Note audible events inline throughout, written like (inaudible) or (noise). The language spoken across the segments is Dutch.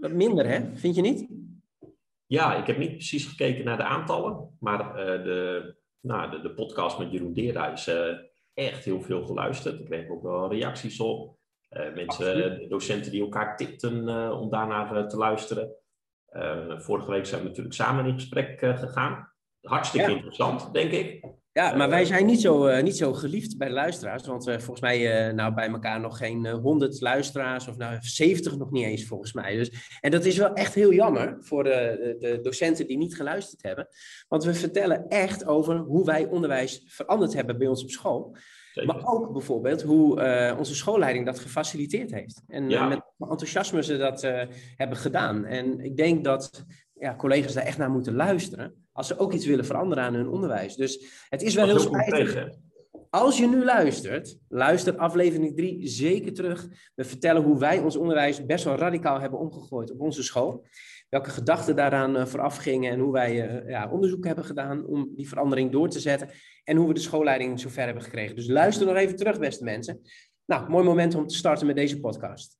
wat minder, hè? Vind je niet? Ja, ik heb niet precies gekeken naar de aantallen, maar de, nou, de, de, podcast met Jeroen Deerda is echt heel veel geluisterd. Ik kreeg ook wel reacties op. mensen, docenten die elkaar tipten om daarnaar te luisteren. vorige week zijn we natuurlijk samen in gesprek gegaan. Hartstikke interessant, denk ik. Ja, maar wij zijn niet zo, uh, niet zo geliefd bij de luisteraars. Want uh, volgens mij uh, nou bij elkaar nog geen honderd luisteraars. Of nou 70 nog niet eens volgens mij. Dus, en dat is wel echt heel jammer voor de, de docenten die niet geluisterd hebben. Want we vertellen echt over hoe wij onderwijs veranderd hebben bij ons op school. Zeker. Maar ook bijvoorbeeld hoe onze schoolleiding dat gefaciliteerd heeft. En ja. met enthousiasme ze dat hebben gedaan. En ik denk dat ja, collega's daar echt naar moeten luisteren als ze ook iets willen veranderen aan hun onderwijs. Dus het is wel heel spijtig. Als je nu luistert, luister aflevering 3 zeker terug. We vertellen hoe wij ons onderwijs best wel radicaal hebben omgegooid op onze school. Welke gedachten daaraan uh, vooraf gingen en hoe wij uh, ja, onderzoek hebben gedaan om die verandering door te zetten. En hoe we de schoolleiding zover hebben gekregen. Dus luister nog even terug, beste mensen. Nou, mooi moment om te starten met deze podcast.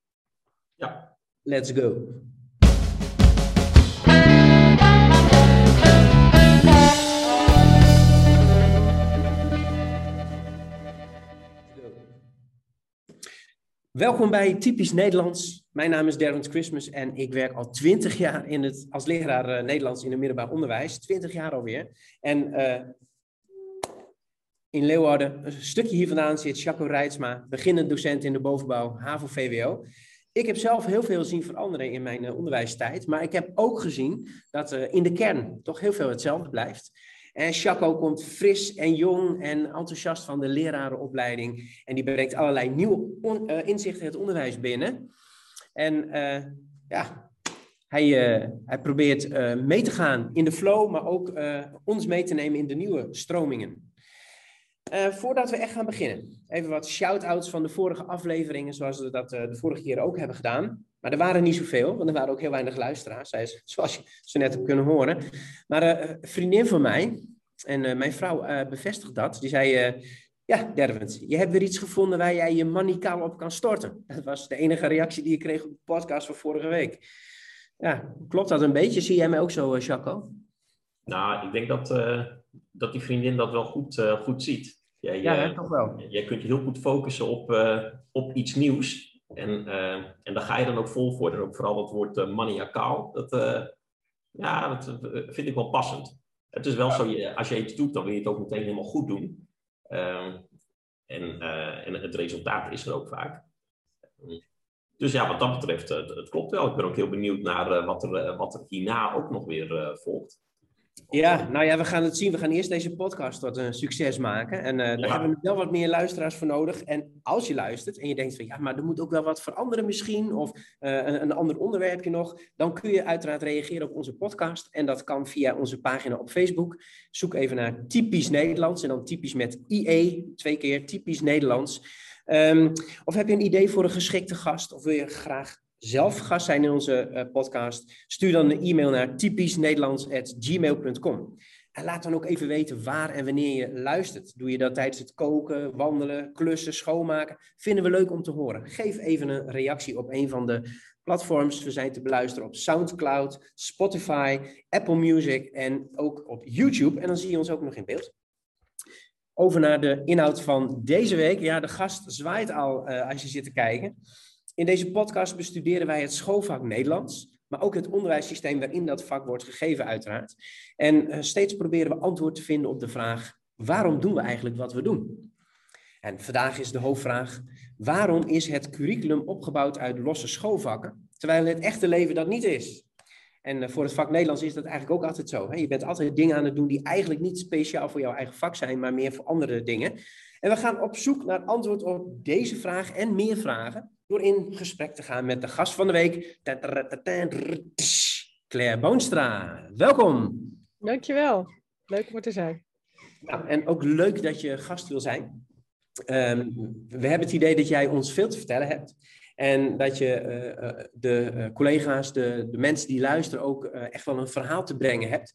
Ja. Let's go. Welkom bij Typisch Nederlands. Mijn naam is Derwent Christmas en ik werk al twintig jaar in het, als leraar uh, Nederlands in het middelbaar onderwijs. Twintig jaar alweer. En uh, in Leeuwarden, een stukje hier vandaan zit Jaco Rijtsma, beginnend docent in de bovenbouw HAVO-VWO. Ik heb zelf heel veel zien veranderen in mijn uh, onderwijstijd, maar ik heb ook gezien dat in de kern toch heel veel hetzelfde blijft. En Chaco komt fris en jong en enthousiast van de lerarenopleiding. En die brengt allerlei nieuwe uh, inzichten het onderwijs binnen. En uh, ja, hij, uh, hij probeert mee te gaan in de flow, maar ook ons mee te nemen in de nieuwe stromingen. Voordat we echt gaan beginnen, even wat shout-outs van de vorige afleveringen, zoals we dat de vorige keer ook hebben gedaan. Maar er waren niet zoveel, want er waren ook heel weinig luisteraars, (laughs) zoals je net hebt kunnen horen. Maar uh, een vriendin van mij, en mijn vrouw bevestigt dat, die zei... ja, Derwent, je hebt weer iets gevonden waar jij je manicaal op kan storten. (laughs) Dat was de enige reactie die ik kreeg op de podcast van vorige week. Ja, klopt dat een beetje? Zie jij mij ook zo, Jaco? Nou, ik denk dat, dat die vriendin dat wel goed, goed ziet. Jij, ja, toch wel. Jij kunt je heel goed focussen op, op iets nieuws. En, en daar ga je dan ook vol voor. En ook vooral het woord maniacaal. Dat, ja, dat vind ik wel passend. Het is wel zo, je, als je iets doet, dan wil je het ook meteen helemaal goed doen. Ehm, en, en het resultaat is er ook vaak. Dus ja, wat dat betreft, het, het klopt wel. Ik ben ook heel benieuwd naar wat, er, wat er hierna ook nog weer volgt. Ja, nou ja, we gaan het zien. We gaan eerst deze podcast tot een succes maken. En uh, daar hebben we wel wat meer luisteraars voor nodig. En als je luistert en je denkt van ja, maar er moet ook wel wat veranderen misschien. Of uh, een, een, ander onderwerpje nog. Dan kun je uiteraard reageren op onze podcast. En dat kan via onze pagina op Facebook. Zoek even naar Typisch Nederlands. En dan typisch met IE, twee keer Typisch Nederlands. Um, of heb je een idee voor een geschikte gast? Of wil je graag zelf gast zijn in onze uh, podcast, stuur dan een e-mail naar typischnederlands.gmail.com. En laat dan ook even weten waar en wanneer je luistert. Doe je dat tijdens het koken, wandelen, klussen, schoonmaken? Vinden we leuk om te horen. Geef even een reactie op een van de platforms. We zijn te beluisteren op SoundCloud, Spotify, Apple Music en ook op YouTube. En dan zie je ons ook nog in beeld. Over naar de inhoud van deze week. Ja, de gast zwaait al uh, als je zit te kijken. In deze podcast bestuderen wij het schoolvak Nederlands, maar ook het onderwijssysteem waarin dat vak wordt gegeven uiteraard. En uh, steeds proberen we antwoord te vinden op de vraag, waarom doen we eigenlijk wat we doen? En vandaag is de hoofdvraag, waarom is het curriculum opgebouwd uit losse schoolvakken, terwijl het echte leven dat niet is? En uh, voor het vak Nederlands is dat eigenlijk ook altijd zo. Je bent altijd dingen aan het doen die eigenlijk niet speciaal voor jouw eigen vak zijn, maar meer voor andere dingen. En we gaan op zoek naar antwoord op deze vraag en meer vragen door in gesprek te gaan met de gast van de week, Claire Boonstra. Welkom. Dankjewel. Leuk om er te zijn. Nou, en ook leuk dat je gast wil zijn. Um, we hebben het idee dat jij ons veel te vertellen hebt. En dat je uh, de uh, collega's, de, de mensen die luisteren, ook echt wel een verhaal te brengen hebt.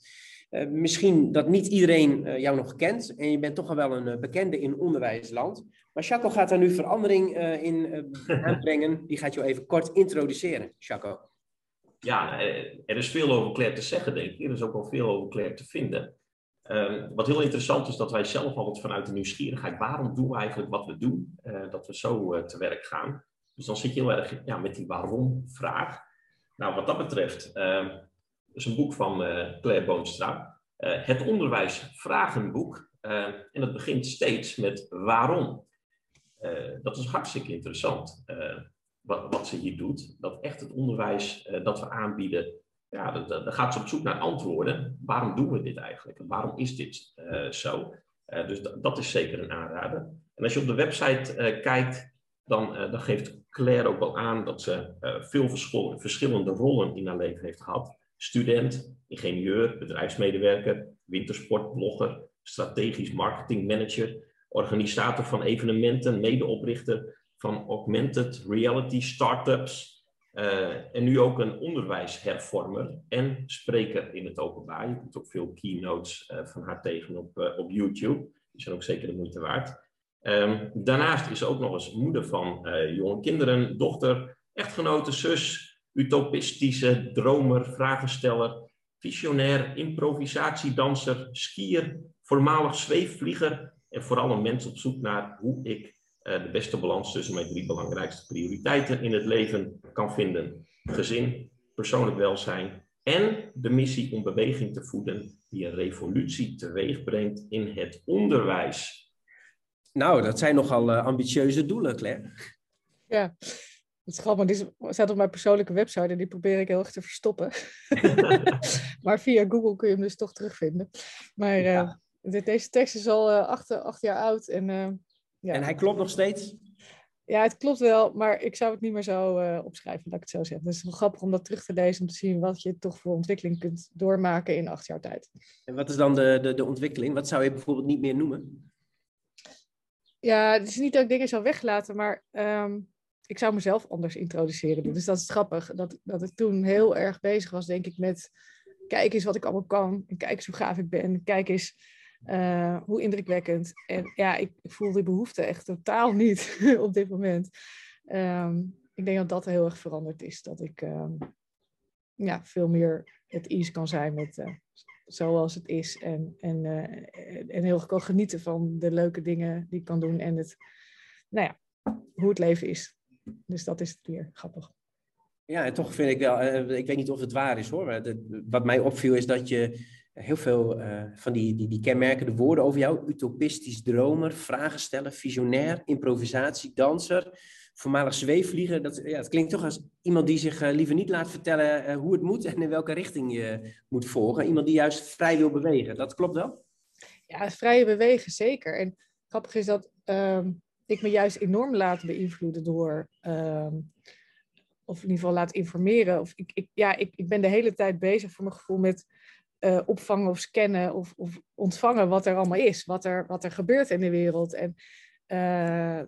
Uh, misschien dat niet iedereen uh, jou nog kent en je bent toch al wel een uh, bekende in onderwijsland. Maar Chaco gaat daar nu verandering in (laughs) aanbrengen. Die gaat je even kort introduceren, Chaco. ja, er is veel over Claire te zeggen, denk ik. Er is ook wel veel over Claire te vinden. Ehm, wat heel interessant is, dat wij zelf altijd vanuit de nieuwsgierigheid, waarom doen we eigenlijk wat we doen, dat we zo te werk gaan. Dus dan zit je heel erg ja, met die waarom-vraag. Nou, wat dat betreft, uh, is een boek van Claire Boonstra. het onderwijs vragenboek. en dat begint steeds met waarom. dat is hartstikke interessant wat, wat ze hier doet. Dat echt het onderwijs dat we aanbieden ja, dan gaat ze op zoek naar antwoorden. Waarom doen we dit eigenlijk? En waarom is dit zo? Dus dat is zeker een aanrader. En als je op de website kijkt, dan, dan, geeft Claire ook wel aan dat ze veel verschillende rollen in haar leven heeft gehad. Student, ingenieur, bedrijfsmedewerker, wintersportblogger, strategisch marketingmanager, organisator van evenementen, medeoprichter van augmented reality startups, uh, en nu ook een onderwijshervormer en spreker in het openbaar. Je kunt ook veel keynotes uh, van haar tegen op, uh, op YouTube. Die zijn ook zeker de moeite waard. Um, daarnaast is ze ook nog eens moeder van jonge kinderen, dochter, echtgenote, zus, utopistische dromer, vragensteller, visionair, improvisatiedanser, skier, voormalig zweefvlieger en vooral een mens op zoek naar hoe ik uh, de beste balans tussen mijn drie belangrijkste prioriteiten in het leven kan vinden. Gezin, persoonlijk welzijn en de missie om beweging te voeden die een revolutie teweeg brengt in het onderwijs. Nou, dat zijn nogal uh, ambitieuze doelen, Claire. Ja, het is grappig, die staat op mijn persoonlijke website en die probeer ik heel erg te verstoppen. (laughs) (laughs) maar via Google kun je hem dus toch terugvinden. Maar uh, deze tekst is al acht, acht, jaar oud en ja. En hij klopt nog steeds? Ja, het klopt wel, maar ik zou het niet meer zo opschrijven, dat ik het zo zeg. Dus het is wel grappig om dat terug te lezen, om te zien wat je toch voor ontwikkeling kunt doormaken in acht jaar tijd. En wat is dan de, de, de ontwikkeling? Wat zou je bijvoorbeeld niet meer noemen? Ja, het is niet dat ik dingen zou weglaten, maar um, ik zou mezelf anders introduceren. Dus dat is grappig, dat, dat ik toen heel erg bezig was, denk ik, met kijk eens wat ik allemaal kan. En kijk eens hoe gaaf ik ben. Kijk eens uh, hoe indrukwekkend. En ja, ik, ik, voel die behoefte echt totaal (laughs) niet (laughs) op dit moment. Um, ik denk dat dat heel erg veranderd is. Dat ik um, ja, veel meer het ease kan zijn met uh, zoals het is. En, en, uh, en heel erg kan genieten van de leuke dingen die ik kan doen. En het, nou ja, hoe het leven is. Dus dat is het weer grappig. Ja, en toch vind ik wel, ik weet niet of het waar is hoor, wat mij opviel is dat je heel veel uh, van die, die, die kenmerkende woorden over jou. Utopistisch dromer, vragen stellen, visionair, improvisatie, danser, voormalig zweefvlieger. Dat, ja, het klinkt toch als iemand die zich uh, liever niet laat vertellen hoe het moet en in welke richting je moet volgen. Iemand die juist vrij wil bewegen. Dat klopt wel? Ja, vrije bewegen zeker. En grappig is dat ehm, ik me juist enorm laat beïnvloeden door... Ehm, of in ieder geval laat informeren. Of ik, ik, ja, ik, ik ben de hele tijd bezig voor mijn gevoel met uh, opvangen of scannen of, of, ontvangen wat er allemaal is, wat er, wat er gebeurt in de wereld. En, uh,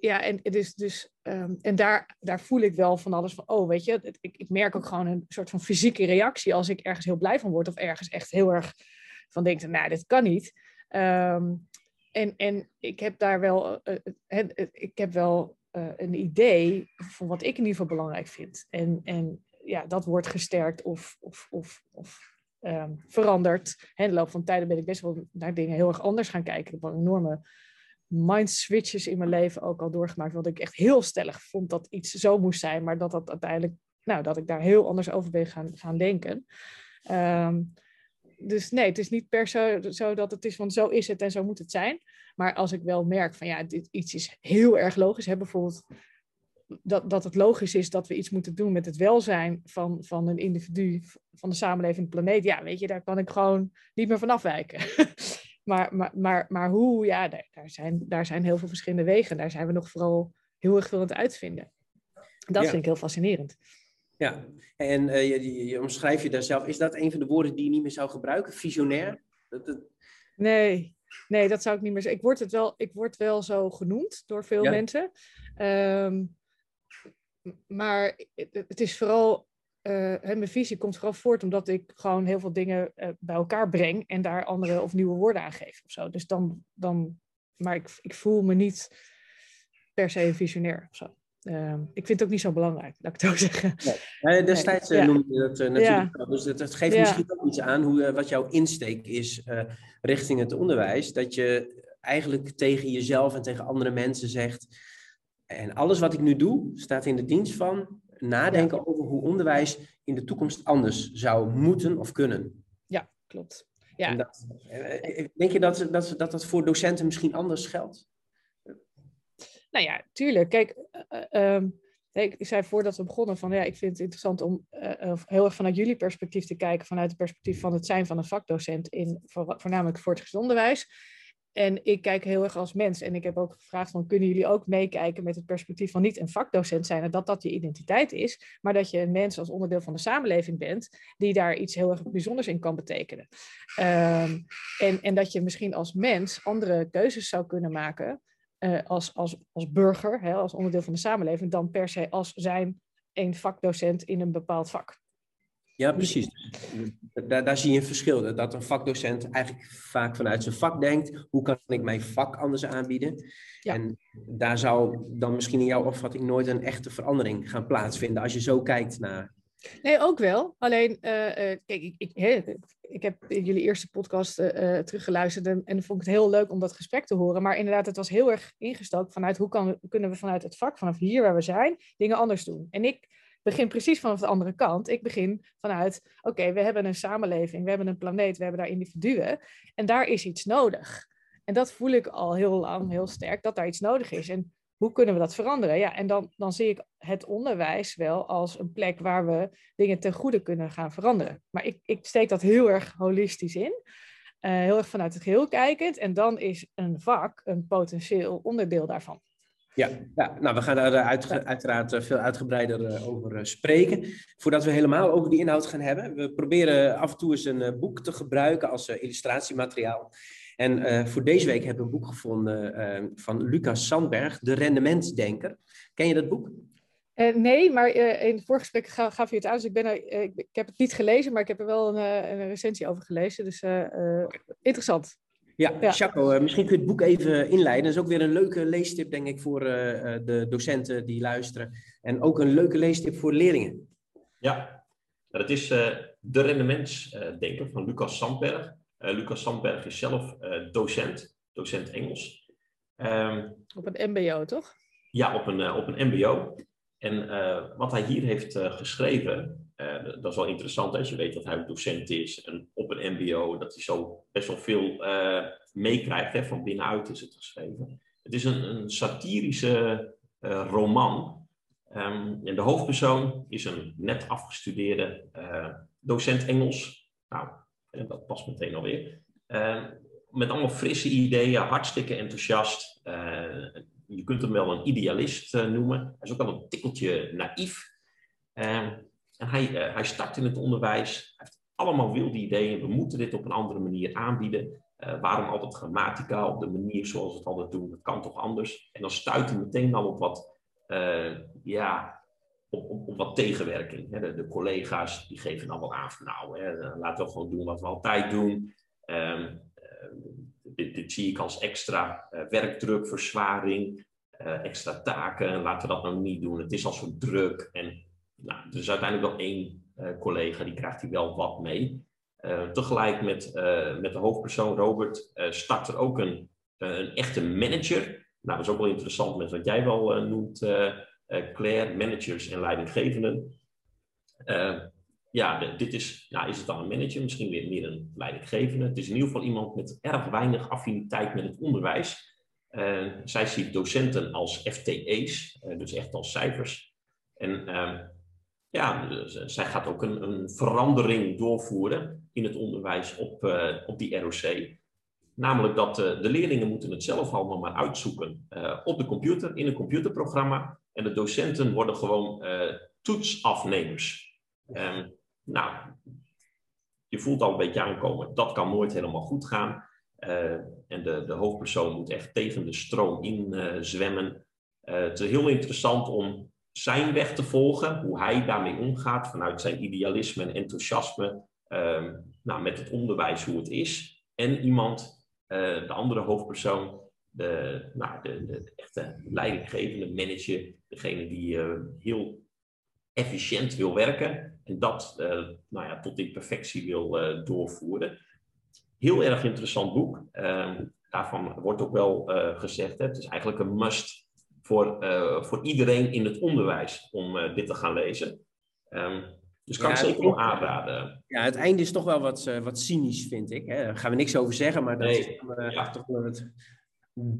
ja, en, dus, dus, en daar, daar voel ik wel van alles van, oh weet je, ik, ik merk ook gewoon een soort van fysieke reactie als ik ergens heel blij van word of ergens echt heel erg van denk, nou, dit kan niet. Um, en, en ik heb daar wel, uh, ik heb wel een idee van wat ik in ieder geval belangrijk vind. En, en ja, dat wordt gesterkt of, of, of, of um, veranderd. in de loop van tijden ben ik best wel naar dingen heel erg anders gaan kijken. Ik heb enorme mind switches in mijn leven ook al doorgemaakt. Want ik echt heel stellig vond dat iets zo moest zijn. Maar dat dat uiteindelijk, nou, dat ik daar heel anders over ben gaan, gaan denken. Um, dus nee, het is niet per se zo dat het is, want zo is het en zo moet het zijn. Maar als ik wel merk van ja, dit iets is heel erg logisch. Hè, bijvoorbeeld dat, dat het logisch is dat we iets moeten doen met het welzijn van, van een individu, van de samenleving, de planeet. Ja, weet je, daar kan ik gewoon niet meer van afwijken. (laughs) maar, maar, maar, maar hoe, ja, daar, daar, zijn, daar zijn heel veel verschillende wegen. Daar zijn we nog vooral heel erg veel aan het uitvinden. Dat vind ik heel fascinerend. Ja, en uh, je, je, omschrijf je daar zelf. Is dat een van de woorden die je niet meer zou gebruiken? Visionair? Dat, dat... Nee, nee, dat zou ik niet meer zeggen. Ik word, het wel, ik word wel zo genoemd door veel mensen. Um, maar het is vooral, uh, mijn visie komt vooral voort omdat ik gewoon heel veel dingen uh, bij elkaar breng en daar andere of nieuwe woorden aan geef of zo. Dus dan, dan maar ik, ik voel me niet per se visionair of zo. Ehm, ik vind het ook niet zo belangrijk, laat ik het zo (laughs) zeggen. Nee. destijds Nee, ja. noemde je dat eh, natuurlijk Ja. Dus dat, dat geeft Ja. misschien ook iets aan hoe, eh, wat jouw insteek is eh, richting het onderwijs. Dat je eigenlijk tegen jezelf en tegen andere mensen zegt... En alles wat ik nu doe, staat in de dienst van nadenken over hoe onderwijs in de toekomst anders zou moeten of kunnen. Ja, klopt. Ja. Dat, eh, denk je dat, dat, dat dat voor docenten misschien anders geldt? Nou ja, tuurlijk. Kijk, eh, eh, ehm, ik zei voordat we begonnen van ja, ik vind het interessant om eh, eh, heel erg vanuit jullie perspectief te kijken, vanuit het perspectief van het zijn van een vakdocent in voor- voornamelijk voortgezet onderwijs. En ik kijk heel erg als mens. En ik heb ook gevraagd van kunnen jullie ook meekijken met het perspectief van niet een vakdocent zijn en dat dat je identiteit is, maar dat je een mens als onderdeel van de samenleving bent die daar iets heel erg bijzonders in kan betekenen. Ehm, en, en dat je misschien als mens andere keuzes zou kunnen maken eh, als, als, als burger, hè, als onderdeel van de samenleving, dan per se als zijn een vakdocent in een bepaald vak. Ja, precies. Daar, daar zie je een verschil. Dat een vakdocent eigenlijk vaak vanuit zijn vak denkt. Hoe kan ik mijn vak anders aanbieden? Ja. En daar zou dan misschien in jouw opvatting nooit een echte verandering gaan plaatsvinden. Als je zo kijkt naar... Nee, ook wel. Alleen, eh, eh, kijk, ik, ik, ik heb jullie eerste podcast eh, teruggeluisterd en, en vond ik het heel leuk om dat gesprek te horen. Maar inderdaad, het was heel erg ingestookt vanuit hoe kan, kunnen we vanuit het vak, vanaf hier waar we zijn, dingen anders doen. En ik begin precies vanaf de andere kant. Ik begin vanuit, oké, we hebben een samenleving, we hebben een planeet, we hebben daar individuen en daar is iets nodig. En dat voel ik al heel lang, heel sterk, dat daar iets nodig is. En hoe kunnen we dat veranderen? Ja, en dan, dan zie ik het onderwijs wel als een plek waar we dingen ten goede kunnen gaan veranderen. Maar ik, ik steek dat heel erg holistisch in. eh, heel erg vanuit het geheel kijkend. En dan is een vak een potentieel onderdeel daarvan. Ja, ja nou, we gaan daar eh, uitge- uiteraard eh, veel uitgebreider over spreken. Voordat we helemaal over die inhoud gaan hebben. We proberen af en toe eens een boek te gebruiken als illustratiemateriaal. En eh, voor deze week heb ik een boek gevonden eh, van Lucas Sandberg, De Rendementsdenker. Ken je dat boek? Eh, nee, maar eh, in het voorgesprek ga, gaf je het aan. Dus ik, ben er, ik, ik heb het niet gelezen, maar ik heb er wel een, een recensie over gelezen. Dus eh, eh, interessant. Ja, Ja. Chaco, eh, misschien kun je het boek even inleiden. Dat is ook weer een leuke leestip, denk ik, voor eh, eh, de docenten die luisteren. En ook een leuke leestip voor leerlingen. Ja, Nou, dat is eh, De Rendementsdenker van Lucas Sandberg. Eh, Lucas Sandberg is zelf eh, docent, docent Engels. Ehm, Op een MBO, toch? Ja, op een, eh, op een MBO. En wat hij hier heeft geschreven, dat is wel interessant als je weet dat hij ook docent is en op een MBO, dat hij zo best wel veel meekrijgt. Van binnenuit is het geschreven. Het is een, een satirische roman. Ehm, en de hoofdpersoon is een net afgestudeerde docent Engels. Nou, eh, dat past meteen alweer. Eh, met allemaal frisse ideeën, hartstikke enthousiast. Eh, je kunt hem wel een idealist eh, noemen. Hij is ook wel een tikkeltje naïef. Ehm, en hij, eh, hij start in het onderwijs. Hij heeft allemaal wilde ideeën. We moeten dit op een andere manier aanbieden. Eh, waarom altijd grammatica op de manier zoals we het altijd doen? Dat kan toch anders? En dan stuit hij meteen al op wat, ja, op, wat tegenwerking. Hè? De, collega's die geven dan wel aan van nou, hè, laten we gewoon doen wat we altijd doen. Ehm, eh, dit, zie ik als extra eh, werkdruk, verzwaring, eh, extra taken. Laten we dat nou niet doen. Het is al zo druk. En nou, er is uiteindelijk wel één eh, collega die krijgt hier wel wat mee. Eh, tegelijk met, eh, met de hoofdpersoon Robert eh, start er ook een, eh, een echte manager. Nou, dat is ook wel interessant met wat jij wel eh, noemt, eh, eh, Claire, managers en leidinggevenden. Eh, ja, dit is, ja, is het dan een manager, misschien weer meer een leidinggevende. Het is in ieder geval iemand met erg weinig affiniteit met het onderwijs. Eh, zij ziet docenten als FTE's, eh, dus echt als cijfers. En ehm, ja, eh, zij gaat ook een, een verandering doorvoeren in het onderwijs op, eh, op die ROC. Namelijk dat eh, de leerlingen moeten het zelf allemaal maar uitzoeken eh, op de computer, in een computerprogramma. En de docenten worden gewoon eh, toetsafnemers. Ehm, nou, je voelt al een beetje aankomen. Dat kan nooit helemaal goed gaan. En de, de hoofdpersoon moet echt tegen de stroom in zwemmen. Het is heel interessant om zijn weg te volgen, hoe hij daarmee omgaat vanuit zijn idealisme en enthousiasme ehm, nou, met het onderwijs, hoe het is. En iemand, de andere hoofdpersoon, de, nou, de, de echte leidinggevende manager, degene die heel efficiënt wil werken en dat nou ja, tot in perfectie wil doorvoeren. Heel erg interessant boek. Ehm, daarvan wordt ook wel gezegd, hè, het is eigenlijk een must voor, voor iedereen in het onderwijs om dit te gaan lezen. Um, dus kan ik zeker wel aanraden. Ja, het einde is toch wel wat, uh, wat cynisch, vind ik. Hè? Daar gaan we niks over zeggen, maar dat nee. is uh, ja. toch wel het,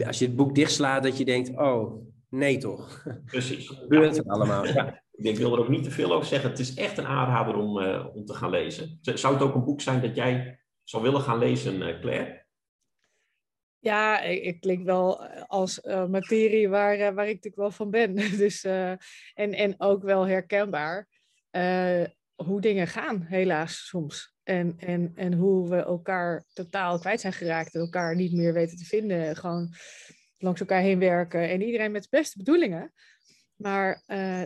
als je het boek dichtslaat, dat je denkt, oh, nee toch. Precies. (laughs) Gebeurt het allemaal. Ja. Ik wil er ook niet te veel over zeggen. Het is echt een aanrader om, uh, om te gaan lezen. Zou het ook een boek zijn dat jij zou willen gaan lezen, Claire? Ja, het klinkt wel als uh, materie waar, uh, waar ik natuurlijk wel van ben. (laughs) Dus, uh, en, en ook wel herkenbaar hoe dingen gaan, helaas soms. En, en, en hoe we elkaar totaal kwijt zijn geraakt en elkaar niet meer weten te vinden. Gewoon langs elkaar heen werken en iedereen met de beste bedoelingen. Maar uh,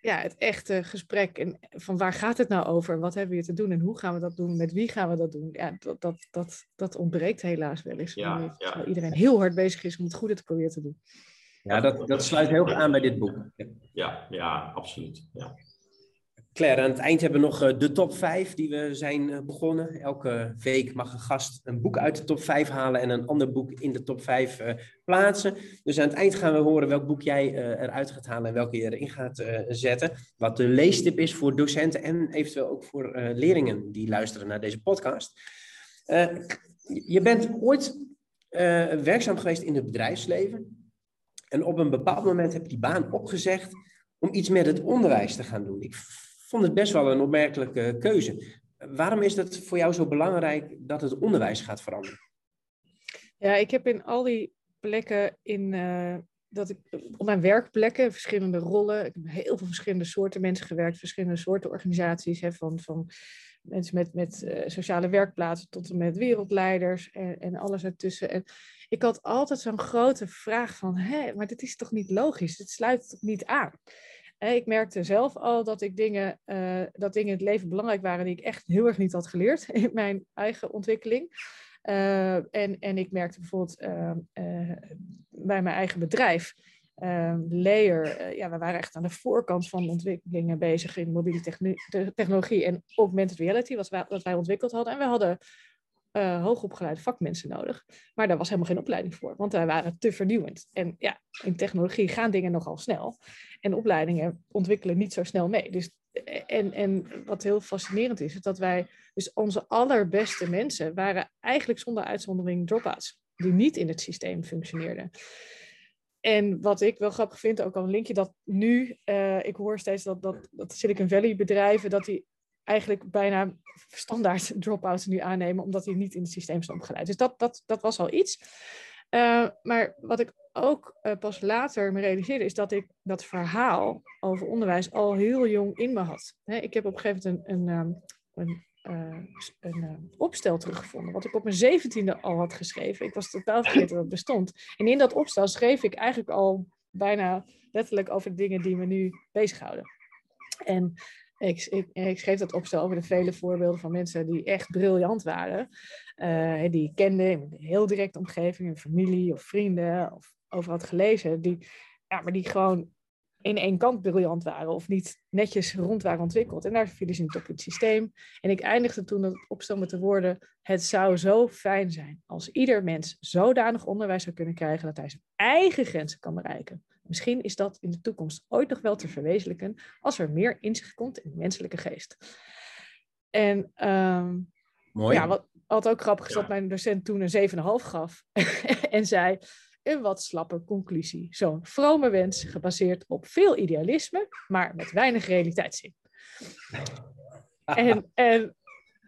ja, het echte gesprek en van waar gaat het nou over? Wat hebben we hier te doen en hoe gaan we dat doen? Met wie gaan we dat doen? Ja, dat, dat, dat, dat ontbreekt helaas wel eens. Ja, ja. Iedereen heel hard bezig is om het goede te proberen te doen. Ja, dat, dat sluit heel goed aan bij dit boek. Ja, ja absoluut. Ja. Claire, aan het eind hebben we nog eh, de top 5 die we zijn eh, begonnen. Elke week mag een gast een boek uit de top 5 halen en een ander boek in de top 5 uh, eh, plaatsen. Dus aan het eind gaan we horen welk boek jij eruit gaat halen en welke je erin gaat zetten. Wat de leestip is voor docenten en eventueel ook voor leerlingen die luisteren naar deze podcast. je bent ooit werkzaam geweest in het bedrijfsleven. En op een bepaald moment heb je die baan opgezegd om iets met het onderwijs te gaan doen. Ik vond het best wel een opmerkelijke keuze. Waarom is het voor jou zo belangrijk dat het onderwijs gaat veranderen? Ja, ik heb in al die plekken in. Uh, dat ik op mijn werkplekken, verschillende rollen. Ik heb heel veel verschillende soorten mensen gewerkt, verschillende soorten organisaties. Hè, van, van mensen met, met uh, sociale werkplaatsen tot en met wereldleiders en, en alles ertussen. En ik had altijd zo'n grote vraag van, hé, maar dit is toch niet logisch? Dit sluit toch niet aan? Ik merkte zelf al dat ik dingen, uh, dat dingen in het leven belangrijk waren die ik echt heel erg niet had geleerd (laughs) in mijn eigen ontwikkeling. Uh, en, en ik merkte bijvoorbeeld uh, bij mijn eigen bedrijf, Layer, ja, we waren echt aan de voorkant van ontwikkelingen bezig in mobiele technologie en augmented reality, wat wij ontwikkeld hadden. En we hadden uh, hoogopgeleide vakmensen nodig. Maar daar was helemaal geen opleiding voor, want wij waren te vernieuwend. En ja, in technologie gaan dingen nogal snel. En opleidingen ontwikkelen niet zo snel mee. Dus, eh, en, en wat heel fascinerend is, is dat wij, dus onze allerbeste mensen waren eigenlijk zonder uitzondering drop-outs, die niet in het systeem functioneerden. En wat ik wel grappig vind, ook al een linkje, dat nu, uh, ik hoor steeds dat, dat, dat Silicon Valley bedrijven, dat die eigenlijk bijna standaard (laughs) drop-outs nu aannemen, omdat die niet in het systeem zijn opgeleid. Dus dat, dat, dat was al iets. Uh, maar wat ik ook uh, pas later me realiseerde, is dat ik dat verhaal over onderwijs al heel jong in me had. ik heb op een gegeven moment een, een, een, uh, een opstel teruggevonden, wat ik op mijn zeventiende al had geschreven. Ik was totaal vergeten dat het bestond. En in dat opstel schreef ik eigenlijk al bijna letterlijk over de dingen die me nu bezighouden. En ik, ik, schreef dat opstel over de vele voorbeelden van mensen die echt briljant waren. Uh, die ik kende in een heel directe omgeving, in familie of vrienden of over had gelezen. Die, ja, maar die gewoon in één kant briljant waren of niet netjes rond waren ontwikkeld. En daar vielen ze niet op het systeem. En ik eindigde toen het opstel met de woorden: Het zou zo fijn zijn als ieder mens zodanig onderwijs zou kunnen krijgen dat hij zijn eigen grenzen kan bereiken. Misschien is dat in de toekomst ooit nog wel te verwezenlijken als er meer inzicht komt in de menselijke geest. En um, Mooi. Ja, wat, wat ook grappig is dat mijn docent toen een 7,5 gaf (laughs) en zei een wat slappe conclusie. Zo'n vrome wens gebaseerd op veel idealisme, maar met weinig realiteitszin. en, (laughs) en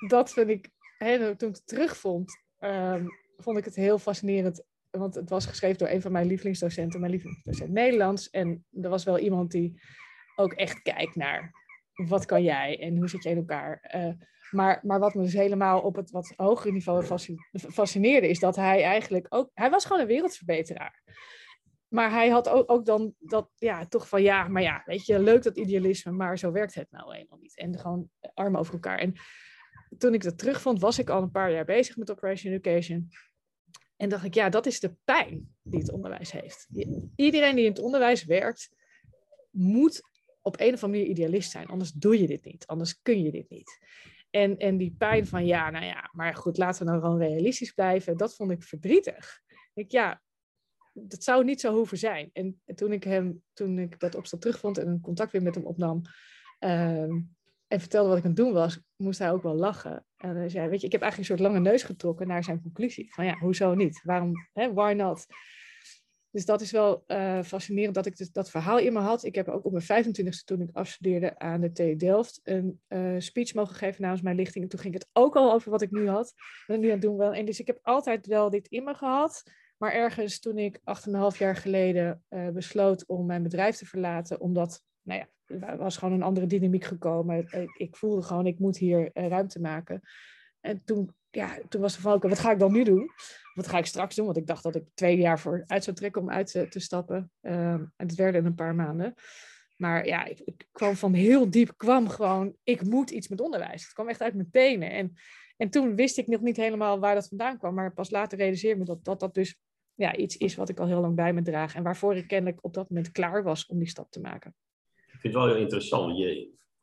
dat vind ik, hè, toen ik het terugvond, um, vond ik het heel fascinerend want het was geschreven door een van mijn lievelingsdocenten, mijn lievelingsdocent Nederlands. En er was wel iemand die ook echt kijkt naar wat kan jij en hoe zit je in elkaar. Uh, maar, maar wat me dus helemaal op het wat hogere niveau fascineerde, is dat hij eigenlijk ook, hij was gewoon een wereldverbeteraar. Maar hij had ook, ook dan dat, ja, toch van ja, maar ja, weet je, leuk dat idealisme, maar zo werkt het nou eenmaal niet. En gewoon armen over elkaar. En toen ik dat terugvond, was ik al een paar jaar bezig met Operation Education. En dacht ik, ja, dat is de pijn die het onderwijs heeft. Iedereen die in het onderwijs werkt, moet op een of andere manier idealist zijn. Anders doe je dit niet. Anders kun je dit niet. En, en die pijn van, ja, nou ja, maar goed, laten we nou gewoon realistisch blijven. Dat vond ik verdrietig. Ik, ja, dat zou niet zo hoeven zijn. En toen ik hem, toen ik dat opstel terugvond en een contact weer met hem opnam, ehm, en vertelde wat ik aan het doen was, moest hij ook wel lachen. En hij zei, weet je, ik heb eigenlijk een soort lange neus getrokken naar zijn conclusie. Van ja, hoezo niet? Waarom, hè, why not? Dus dat is wel uh, fascinerend dat ik dus dat verhaal in me had. Ik heb ook op mijn 25e, toen ik afstudeerde aan de TU Delft, een uh, speech mogen geven namens mijn lichting. En toen ging het ook al over wat ik nu had. En nu aan het doen wel. En dus ik heb altijd wel dit in me gehad. Maar ergens toen ik 8,5 jaar geleden uh, besloot om mijn bedrijf te verlaten, omdat nou ja, er was gewoon een andere dynamiek gekomen. Ik, ik voelde gewoon, ik moet hier uh, ruimte maken. En toen, ja, toen was de vraag, wat ga ik dan nu doen? Wat ga ik straks doen? Want ik dacht dat ik twee jaar voor uit zou trekken om uit te, te stappen. Um, en het werden een paar maanden. Maar ja, ik, ik, kwam van heel diep, kwam gewoon, ik moet iets met onderwijs. Het kwam echt uit mijn tenen. En, en toen wist ik nog niet helemaal waar dat vandaan kwam. Maar pas later realiseerde me dat dat, dat dus ja, iets is wat ik al heel lang bij me draag. En waarvoor ik kennelijk op dat moment klaar was om die stap te maken vind het wel heel interessant.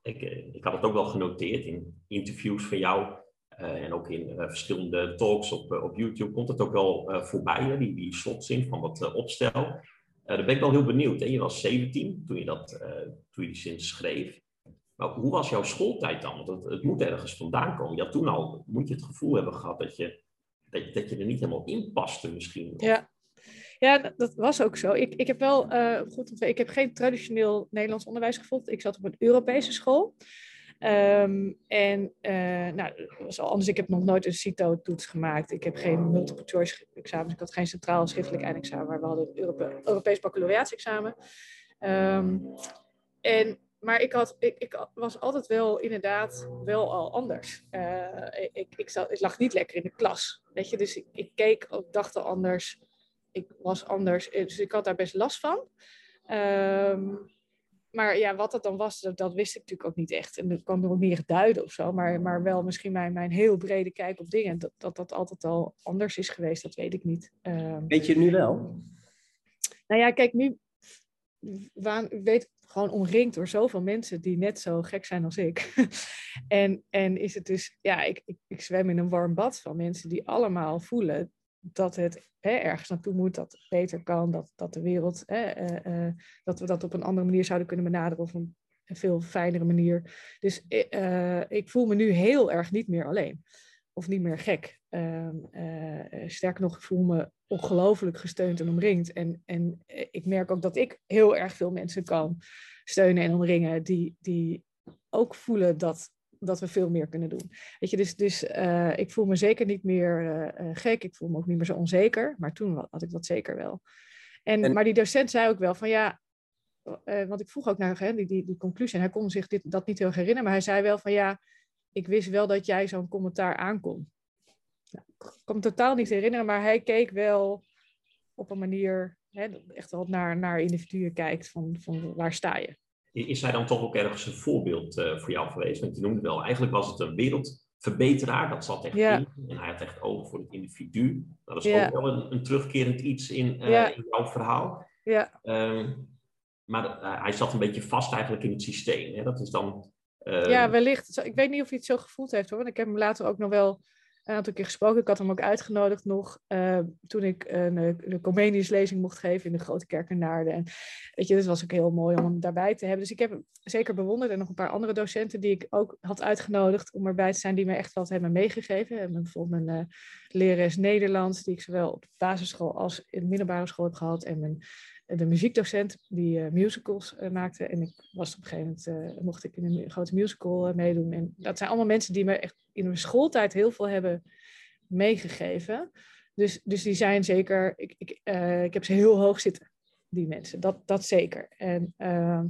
Ik, eh, ik had het ook wel genoteerd in interviews van jou. Uh, en ook in uh, verschillende talks op, op YouTube komt het ook wel voorbij, hè, die, die slotzin van dat opstel. daar ben ik wel heel benieuwd. Hè? Je was 17 toen je, dat, toen je die zin schreef. Maar hoe was jouw schooltijd dan? Want het, het, moet ergens vandaan komen. Had toen al, moet je het gevoel hebben gehad dat je, dat, dat je er niet helemaal in paste misschien. Ja, ja, dat was ook zo. Ik, ik heb wel uh, goed ik heb geen traditioneel Nederlands onderwijs gevolgd. Ik zat op een Europese school. Um, en uh, nou, dat was al anders. Ik heb nog nooit een CITO-toets gemaakt. Ik heb geen multiple choice examens. Ik had geen centraal schriftelijk eindexamen, maar we hadden een Europe Europees baccalaureaatsexamen. Um, en maar ik, had, ik, ik was altijd wel inderdaad wel al anders. Uh, ik, ik, zat, ik lag niet lekker in de klas. Weet je? Dus ik, keek dacht al anders ik was anders, eh, dus ik had daar best last van. Um, maar ja, wat dat dan was, dat, dat, wist ik natuurlijk ook niet echt. En dat kwam er ook niet echt duiden of zo. Maar, maar wel misschien mijn, mijn heel brede kijk op dingen. Dat, dat dat altijd al anders is geweest, dat weet ik niet. Um, weet je het nu wel? Nou ja, kijk, nu waan, weet gewoon omringd door zoveel mensen die net zo gek zijn als ik. (laughs) en, en is het dus, ja, ik, ik, ik zwem in een warm bad van mensen die allemaal voelen dat het hè, ergens naartoe moet, dat het beter kan, dat, dat de wereld, hè, uh, uh, dat we dat op een andere manier zouden kunnen benaderen of een, veel fijnere manier. Dus uh, ik voel me nu heel erg niet meer alleen of niet meer gek. Ehm, sterker nog, ik voel me ongelooflijk gesteund en omringd. En, en ik merk ook dat ik heel erg veel mensen kan steunen en omringen die, die ook voelen dat dat we veel meer kunnen doen. Weet je, dus, dus uh, ik voel me zeker niet meer uh, gek. Ik voel me ook niet meer zo onzeker. Maar toen had ik dat zeker wel. En, en... Maar die docent zei ook wel van ja, uh, want ik vroeg ook naar hè, die, die, die conclusie. En hij kon zich dit, dat niet heel herinneren. Maar hij zei wel van ja, ik wist wel dat jij zo'n commentaar aankon. Nou, ik kan me totaal niet herinneren, maar hij keek wel op een manier, hè, echt wel naar, naar individuen kijkt van, van waar sta je is hij dan toch ook ergens een voorbeeld uh, voor jou geweest? Want je noemde wel, eigenlijk was het een wereldverbeteraar, dat zat echt ja. in. En hij had echt oog voor het individu. Dat is ja. ook wel een, een, terugkerend iets in, uh, ja. in jouw verhaal. Ja. Um, maar uh, hij zat een beetje vast eigenlijk in het systeem. Hè? Dat is dan... Ja, wellicht. Ik weet niet of hij het zo gevoeld heeft hoor. Want ik heb hem later ook nog wel een aantal keer gesproken. Ik had hem ook uitgenodigd nog uh, toen ik een, een Comenius lezing mocht geven in de Grote Kerk in Naarden. En weet je, dat was ook heel mooi om hem daarbij te hebben. Dus ik heb hem zeker bewonderd en nog een paar andere docenten die ik ook had uitgenodigd om erbij te zijn, die me echt wat hebben meegegeven. En bijvoorbeeld mijn uh, lerares Nederlands, die ik zowel op de basisschool als in de middelbare school heb gehad. En mijn de muziekdocent die uh, musicals uh, maakte. En ik was op een gegeven moment, uh, mocht ik in een grote musical meedoen. En dat zijn allemaal mensen die me echt in mijn schooltijd heel veel hebben meegegeven. Dus, dus die zijn zeker, ik, ik, ik heb ze heel hoog zitten, die mensen. Dat, dat zeker. En ehm,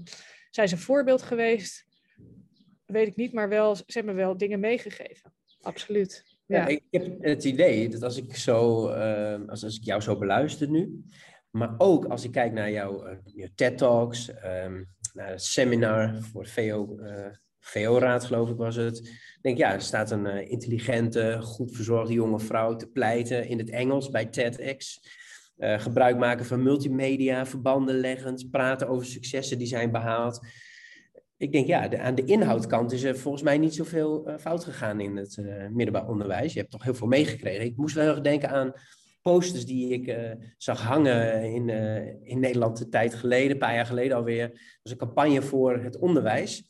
zijn ze een voorbeeld geweest? Weet ik niet, maar wel, ze hebben me wel dingen meegegeven. Absoluut. Ja. ja ik heb het idee dat als ik zo, ehm, als, als ik jou zo beluister nu, maar ook als ik kijk naar jouw, uh, TED Talks, um, naar het seminar voor VO, uh, VO-raad geloof ik was het. Ik denk, ja, er staat een uh, intelligente, goed verzorgde jonge vrouw te pleiten in het Engels bij TEDx. Gebruik maken van multimedia, verbanden leggend, praten over successen die zijn behaald. Ik denk, ja, aan de inhoudkant is er volgens mij niet zoveel fout gegaan in het middelbaar onderwijs. Je hebt toch heel veel meegekregen. Ik moest wel heel erg denken aan posters die ik uh, zag hangen in, uh, in Nederland een tijd geleden, een paar jaar geleden alweer. Dat was een campagne voor het onderwijs.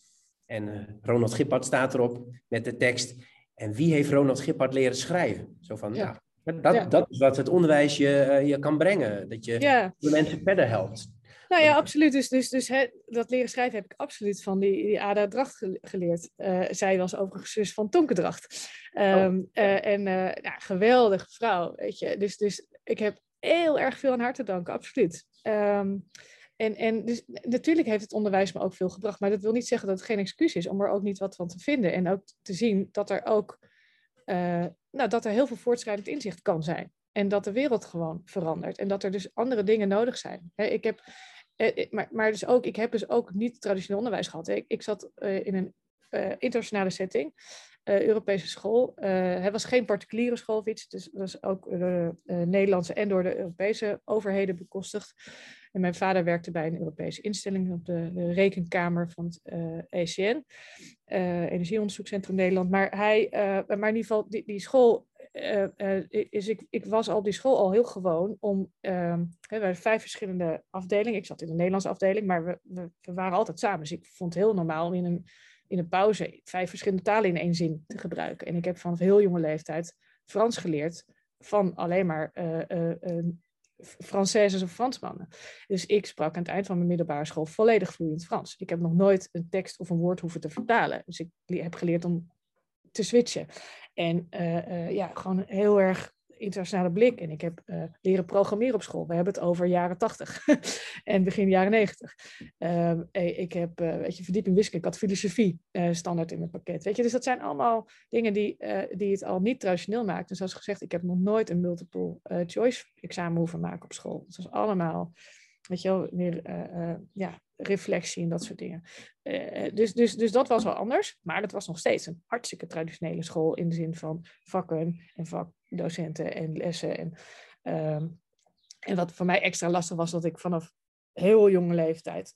En uh, Ronald Gippard staat erop met de tekst. En wie heeft Ronald Gippard leren schrijven? Zo van, ja. ja dat, ja. dat is wat het onderwijs je, je kan brengen. Dat je ja. de mensen verder helpt. Nou ja, absoluut. Dus, dus, dus hè, dat leren schrijven heb ik absoluut van die, die Ada Dracht geleerd. Uh, zij was overigens zus van Tonke Dracht. Um, oh. uh, en uh, ja, geweldige vrouw, weet je. Dus, dus ik heb heel erg veel aan haar te danken, absoluut. Um, en, en dus natuurlijk heeft het onderwijs me ook veel gebracht, maar dat wil niet zeggen dat het geen excuus is om er ook niet wat van te vinden. En ook te zien dat er ook nou, dat er heel veel voortschrijdend inzicht kan zijn. En dat de wereld gewoon verandert. En dat er dus andere dingen nodig zijn. ik heb eh, eh, maar, dus ook, ik heb dus ook niet traditioneel onderwijs gehad. Ik, zat uh, in een internationale setting, Europese school. het was geen particuliere school of iets, dus het was ook de Nederlandse en door de Europese overheden bekostigd. En mijn vader werkte bij een Europese instelling op de, de rekenkamer van het ECN, Energieonderzoekcentrum Nederland. Maar, hij, maar in ieder geval, die, die school uh, uh, is ik, ik was op die school al heel gewoon om. Uh, we hadden vijf verschillende afdelingen. Ik zat in de Nederlandse afdeling, maar we, we, waren altijd samen. Dus ik vond het heel normaal om in een, in een pauze vijf verschillende talen in één zin te gebruiken. En ik heb vanaf heel jonge leeftijd Frans geleerd van alleen maar uh, Françaises of Fransmannen. Dus ik sprak aan het eind van mijn middelbare school volledig vloeiend Frans. Ik heb nog nooit een tekst of een woord hoeven te vertalen. Dus ik heb geleerd om te switchen. En uh, uh, ja, gewoon heel erg internationale blik. En ik heb uh, leren programmeren op school. We hebben het over jaren 80 (laughs) en begin jaren 90. Ehm, ik heb, weet je, verdieping wiskunde. Ik had filosofie standaard in mijn pakket. Weet je, dus dat zijn allemaal dingen die, die het al niet traditioneel maakt. En zoals gezegd, ik heb nog nooit een multiple choice examen hoeven maken op school. Het was allemaal, weet je meer ja, reflectie en dat soort dingen. Uh, dus, dus, dus dat was wel anders, maar dat was nog steeds een hartstikke traditionele school in de zin van vakken en vakdocenten en lessen. En, uh, en wat voor mij extra lastig was, dat ik vanaf heel jonge leeftijd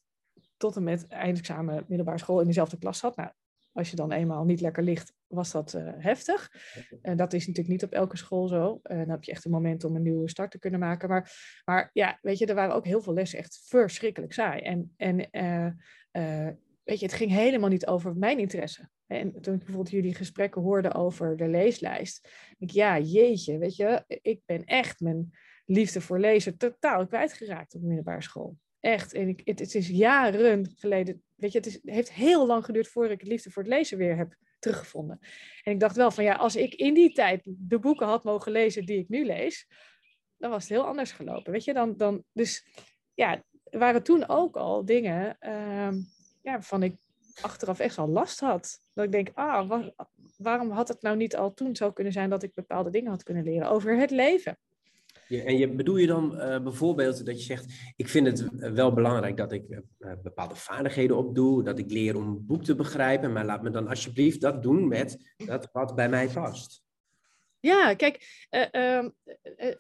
tot en met eindexamen middelbare school in dezelfde klas zat. Nou, als je dan eenmaal niet lekker ligt, was dat uh, heftig. En dat is natuurlijk niet op elke school zo. Dan heb je echt een moment om een nieuwe start te kunnen maken. Maar, maar ja, weet je, er waren ook heel veel lessen echt verschrikkelijk saai. En, en uh, weet je, het ging helemaal niet over mijn interesse. En toen ik bijvoorbeeld jullie gesprekken hoorde over de leeslijst, denk ik, ja, jeetje, weet je, ik ben echt mijn liefde voor lezen totaal kwijtgeraakt op de middelbare school. Echt. En ik, het, het, is jaren geleden. Weet je, het, is, het heeft heel lang geduurd voordat ik liefde voor het lezen weer heb teruggevonden. En ik dacht wel van ja, als ik in die tijd de boeken had mogen lezen die ik nu lees, dan was het heel anders gelopen. Weet je, dan, dan dus ja, waren toen ook al dingen um, ja, waarvan ik achteraf echt al last had. Dat ik denk, ah, waarom had het nou niet al toen zo kunnen zijn dat ik bepaalde dingen had kunnen leren over het leven? Ja, en je, bedoel je dan uh, bijvoorbeeld dat je zegt, ik vind het wel belangrijk dat ik uh, bepaalde vaardigheden opdoe, dat ik leer om een boek te begrijpen, maar laat me dan alsjeblieft dat doen met dat wat bij mij past. Ja, kijk, uh,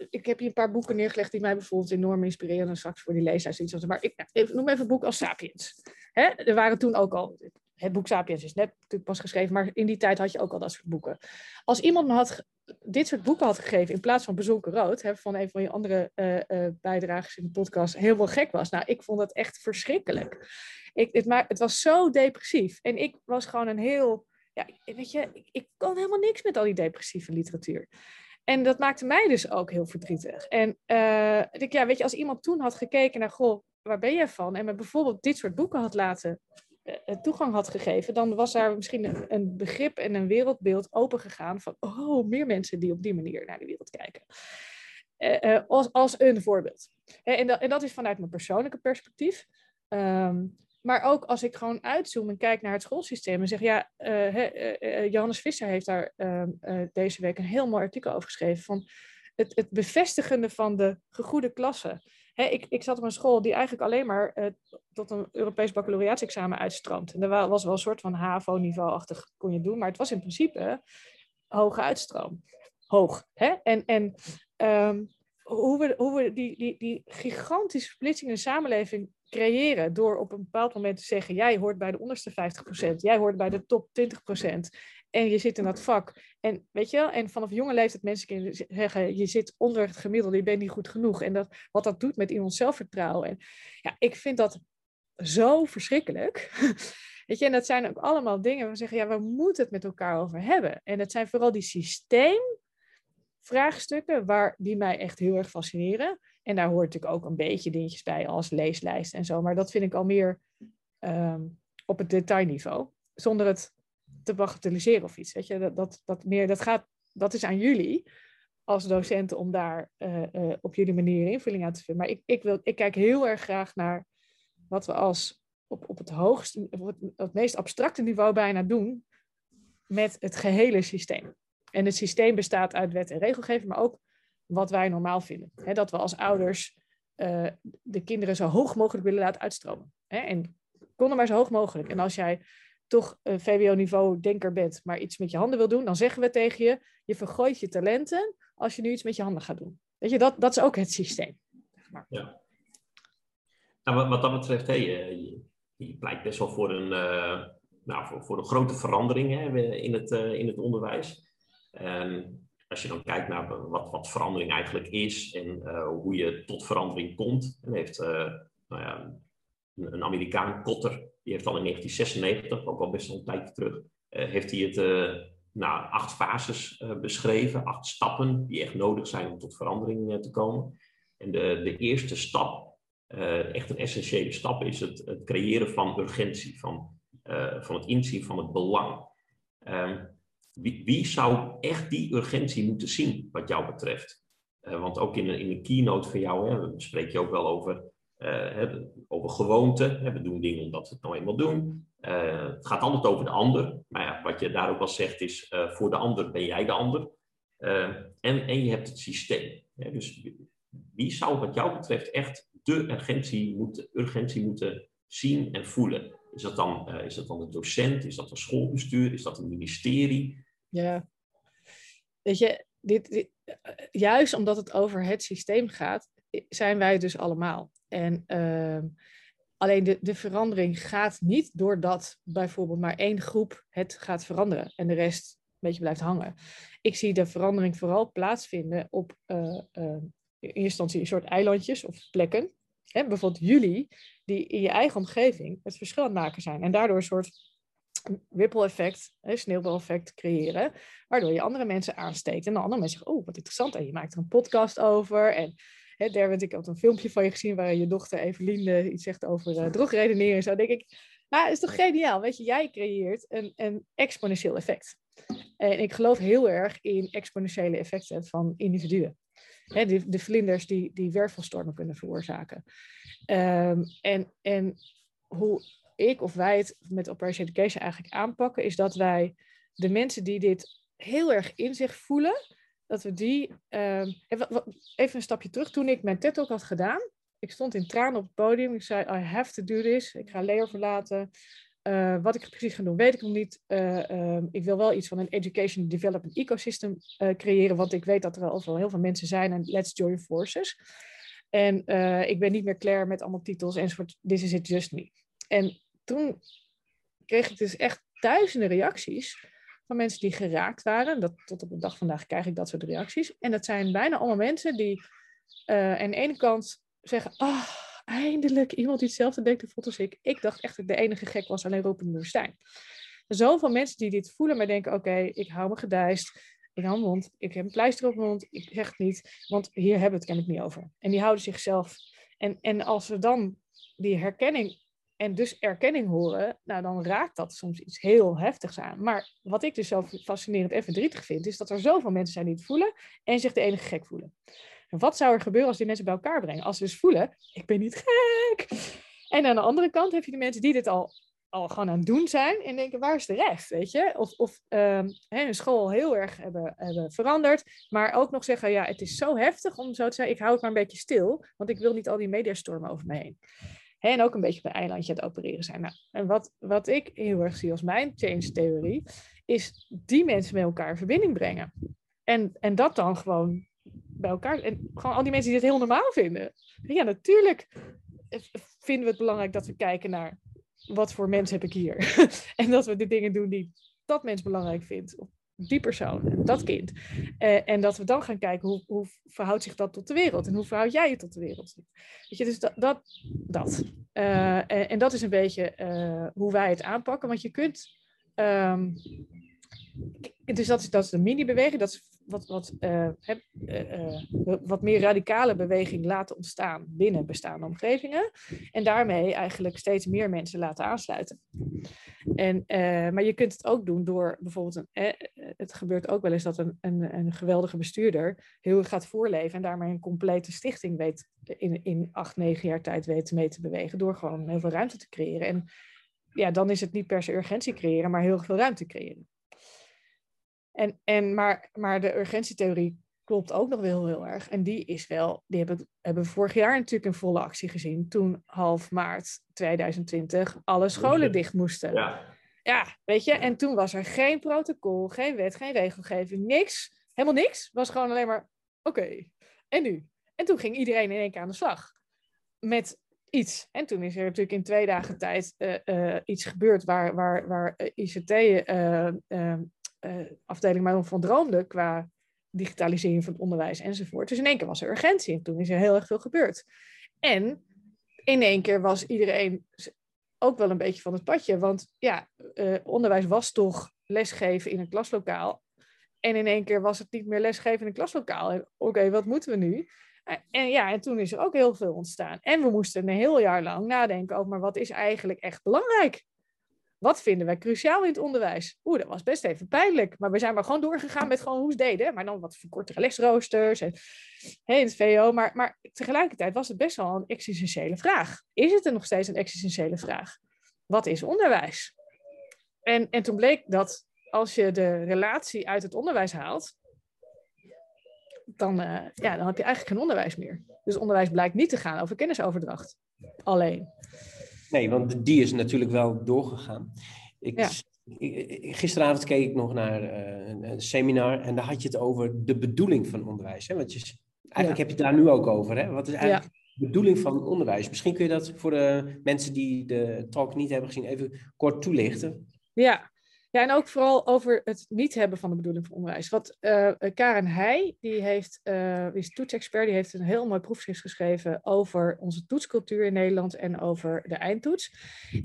ik heb hier een paar boeken neergelegd die mij bijvoorbeeld enorm inspireren. En straks voor die lezers iets. Maar ik noem even een boek als Sapiens. Hè? Er waren toen ook al het boek Sapiens is net natuurlijk pas geschreven, maar in die tijd had je ook al dat soort boeken. Als iemand me had dit soort boeken had gegeven in plaats van Bezonken Rood, hè, van een van je andere uh, uh, bijdragers in de podcast, heel wel gek was. Nou, ik vond dat echt verschrikkelijk. Ik, het, maar, het was zo depressief. En ik was gewoon een heel, ja, weet je, ik, ik kon helemaal niks met al die depressieve literatuur. En dat maakte mij dus ook heel verdrietig. En uh, ik, ja, weet je, als iemand toen had gekeken naar, goh, waar ben je van? En me bijvoorbeeld dit soort boeken had laten toegang had gegeven, dan was daar misschien een, begrip en een wereldbeeld opengegaan van, oh, meer mensen die op die manier naar de wereld kijken. Uh, als, als een voorbeeld. En, dat, en, dat, is vanuit mijn persoonlijke perspectief. Um, maar ook als ik gewoon uitzoom en kijk naar het schoolsysteem en zeg, ja, Johannes Visser heeft daar uh, deze week een heel mooi artikel over geschreven van het, het bevestigende van de gegoede klasse. Ik, ik zat op een school die eigenlijk alleen maar uh, tot een Europees baccalaureaatsexamen uitstroomt. En dat was wel een soort van HAVO-niveau-achtig kon je doen, maar het was in principe hoge uitstroom. Hoog. Hè? En, en um, hoe we, hoe we die, die, die gigantische splitsing in de samenleving creëren door op een bepaald moment te zeggen, jij hoort bij de onderste 50%, jij hoort bij de top 20% en je zit in dat vak. En weet je en vanaf jonge leeftijd mensen kunnen zeggen, je zit onder het gemiddelde, je bent niet goed genoeg. En dat, wat dat doet met iemands zelfvertrouwen. En ja, ik vind dat zo verschrikkelijk. (laughs) Weet je, en dat zijn ook allemaal dingen waar we zeggen, ja, we moeten het met elkaar over hebben. En het zijn vooral die systeemvraagstukken waar, die mij echt heel erg fascineren. En daar hoort natuurlijk ook een beetje dingetjes bij als leeslijst en zo. Maar dat vind ik al meer um, op het detailniveau. Zonder het te bagatelliseren of iets. Weet je, dat, dat, meer, dat, gaat, dat is aan jullie als docenten om daar uh, uh, op jullie manier invulling aan te vinden. Maar ik, ik, wil, ik kijk heel erg graag naar wat we als op, op het hoogste, het, meest abstracte niveau bijna doen met het gehele systeem. En het systeem bestaat uit wet en regelgeving, maar ook wat wij normaal vinden. Dat we als ouders uh, de kinderen zo hoog mogelijk willen laten uitstromen. En kon er maar zo hoog mogelijk. En als jij toch een VWO-niveau denker bent, maar iets met je handen wil doen, dan zeggen we tegen je, je vergooit je talenten als je nu iets met je handen gaat doen. Weet je, dat, dat is ook het systeem. Ja. Nou, wat, wat dat betreft, je, je pleit best wel voor een, uh, nou, voor, voor een grote verandering hè, in, het, uh, in het onderwijs. Um, als je dan kijkt naar wat, wat verandering eigenlijk is en uh, hoe je tot verandering komt, dan heeft nou ja, een, een Amerikaan, Kotter, die heeft al in 1996, ook al best wel een tijdje terug, heeft hij het nou, acht fases beschreven, acht stappen die echt nodig zijn om tot verandering te komen. En de, de eerste stap echt een essentiële stap is het, het creëren van urgentie, van, van het inzien van het belang. Um, wie, wie, zou echt die urgentie moeten zien, wat jou betreft? Want ook in, in de keynote van jou hè, spreek je ook wel over, over gewoonte. We doen dingen omdat we het nou eenmaal doen. het gaat altijd over de ander. Maar ja, wat je daar ook wel zegt is, voor de ander ben jij de ander. en, en je hebt het systeem. Dus wie zou wat jou betreft echt de urgentie moeten, urgentie moeten zien en voelen. Is dat, dan, uh, is dat dan de docent? Is dat een schoolbestuur? Is dat een ministerie? Ja, weet je, dit, eh, juist omdat het over het systeem gaat, zijn wij dus allemaal. En uh, alleen de, de verandering gaat niet doordat bijvoorbeeld maar één groep het gaat veranderen en de rest een beetje blijft hangen. Ik zie de verandering vooral plaatsvinden op uh, eerste instantie een soort eilandjes of plekken. Hè, bijvoorbeeld jullie, die in je eigen omgeving het verschil maken zijn. En daardoor een soort ripple effect, sneeuwbaleffect creëren, waardoor je andere mensen aansteekt. En dan andere mensen zeggen, oh, wat interessant. En je maakt er een podcast over. En daar heb ik ook een filmpje van je gezien waar je dochter Evelien iets zegt over uh, drogredeneren. Zo denk ik, nou, is toch geniaal. Weet je, jij creëert een, een exponentieel effect. En ik geloof heel erg in exponentiële effecten van individuen. De, de vlinders die, die wervelstormen kunnen veroorzaken. Um, en, en hoe ik of wij het met Operation Education eigenlijk aanpakken, is dat wij de mensen die dit heel erg in zich voelen, dat we die. Um, even een stapje terug. Toen ik mijn TED ook had gedaan, ik stond in tranen op het podium. Ik zei: I have to do this. Ik ga Leo verlaten. Uh, wat ik precies ga doen, weet ik nog niet. Uh, uh, ik wil wel iets van een education development ecosystem eh, creëren, want ik weet dat er al wel heel veel mensen zijn en let's join forces. En ik ben niet meer klaar met allemaal titels enzovoort. This is it, just me. En toen kreeg ik dus echt duizenden reacties van mensen die geraakt waren. Dat, tot op de dag vandaag krijg ik dat soort reacties. En dat zijn bijna allemaal mensen die aan de ene kant zeggen, oh, eindelijk iemand die hetzelfde denkt als ik. Ik dacht echt dat ik de enige gek was, alleen roep in de woestijn. Zoveel mensen die dit voelen, maar denken, oké, ik hou me gedijst. Ik hou mijn mond, ik heb een pleister op mijn mond, ik zeg het niet, want hier hebben we het kennelijk niet over. En die houden zichzelf. En, en als we dan die herkenning en dus erkenning horen, nou dan raakt dat soms iets heel heftigs aan. Maar wat ik dus zo fascinerend en verdrietig vind, is dat er zoveel mensen zijn die het voelen en zich de enige gek voelen. Wat zou er gebeuren als die mensen bij elkaar brengen? Als ze dus voelen, ik ben niet gek. En aan de andere kant heb je de mensen die dit al al gewoon aan het doen zijn en denken, waar is de rest, weet je? Of, of um, hè, hun school heel erg hebben, hebben veranderd, maar ook nog zeggen, ja, het is zo heftig om zo te zeggen, ik hou het maar een beetje stil, want ik wil niet al die mediastormen over me heen. En ook een beetje bij eilandje aan het opereren zijn. Nou, en wat, wat ik heel erg zie als mijn change-theorie, is die mensen met elkaar in verbinding brengen. En, en dat dan gewoon bij elkaar. En gewoon al die mensen die dit heel normaal vinden. Ja, natuurlijk vinden we het belangrijk dat we kijken naar wat voor mens heb ik hier. (laughs) en dat we de dingen doen die dat mens belangrijk vindt. Die persoon, dat kind. Uh, en dat we dan gaan kijken hoe, hoe verhoudt zich dat tot de wereld. En hoe verhoud jij je tot de wereld. Weet je, dus dat. dat, dat. Uh, en, dat is een beetje uh, hoe wij het aanpakken. Want je kunt. Um, dus dat is, dat is de mini-beweging. Dat is wat, wat, uh, uh, wat meer radicale beweging laten ontstaan binnen bestaande omgevingen. En daarmee eigenlijk steeds meer mensen laten aansluiten. En, maar je kunt het ook doen door bijvoorbeeld, een, het gebeurt ook wel eens dat een, een, een geweldige bestuurder heel gaat voorleven en daarmee een complete stichting weet in, in acht, negen jaar tijd weet mee te bewegen. Door gewoon heel veel ruimte te creëren. En ja, dan is het niet per se urgentie creëren, maar heel veel ruimte creëren. En, en, maar, maar de urgentietheorie klopt ook nog wel heel erg. En die is wel, die hebben, hebben we vorig jaar natuurlijk in volle actie gezien. Toen half maart 2020 alle scholen dicht moesten. Ja. ja, weet je. En toen was er geen protocol, geen wet, geen regelgeving, niks. Helemaal niks. Was gewoon alleen maar, oké, en nu? En toen ging iedereen in één keer aan de slag. Met iets. En toen is er natuurlijk in twee dagen tijd uh, uh, iets gebeurd waar, waar, waar uh, ICT uh, afdeling maar van droomde qua digitalisering van het onderwijs enzovoort. Dus in één keer was er urgentie en toen is er heel erg veel gebeurd. En in één keer was iedereen ook wel een beetje van het padje, want ja, uh, onderwijs was toch lesgeven in een klaslokaal. En in één keer was het niet meer lesgeven in een klaslokaal. Oké, wat moeten we nu? En ja, en toen is er ook heel veel ontstaan. En we moesten een heel jaar lang nadenken over, maar wat is eigenlijk echt belangrijk? Wat vinden wij cruciaal in het onderwijs? Oeh, dat was best even pijnlijk. Maar we zijn maar gewoon doorgegaan met gewoon hoe ze deden. Maar dan wat verkortere lesroosters en hey, het VO. Maar, maar tegelijkertijd was het best wel een existentiële vraag. Is het er nog steeds een existentiële vraag? Wat is onderwijs? En, en toen bleek dat als je de relatie uit het onderwijs haalt, dan, uh, ja, dan heb je eigenlijk geen onderwijs meer. Dus onderwijs blijkt niet te gaan over kennisoverdracht. Alleen. Nee, want die is natuurlijk wel doorgegaan. Ik, gisteravond keek ik nog naar uh, een, seminar en daar had je het over de bedoeling van onderwijs. Hè? Want je, eigenlijk heb je het daar nu ook over. Hè? Wat is eigenlijk de bedoeling van onderwijs? Misschien kun je dat voor de mensen die de talk niet hebben gezien even kort toelichten. Ja, ja, en ook vooral over het niet hebben van de bedoeling van onderwijs. Wat uh, Karen Heij, die, heeft, uh, die is toetsexpert, die heeft een heel mooi proefschrift geschreven over onze toetscultuur in Nederland en over de eindtoets.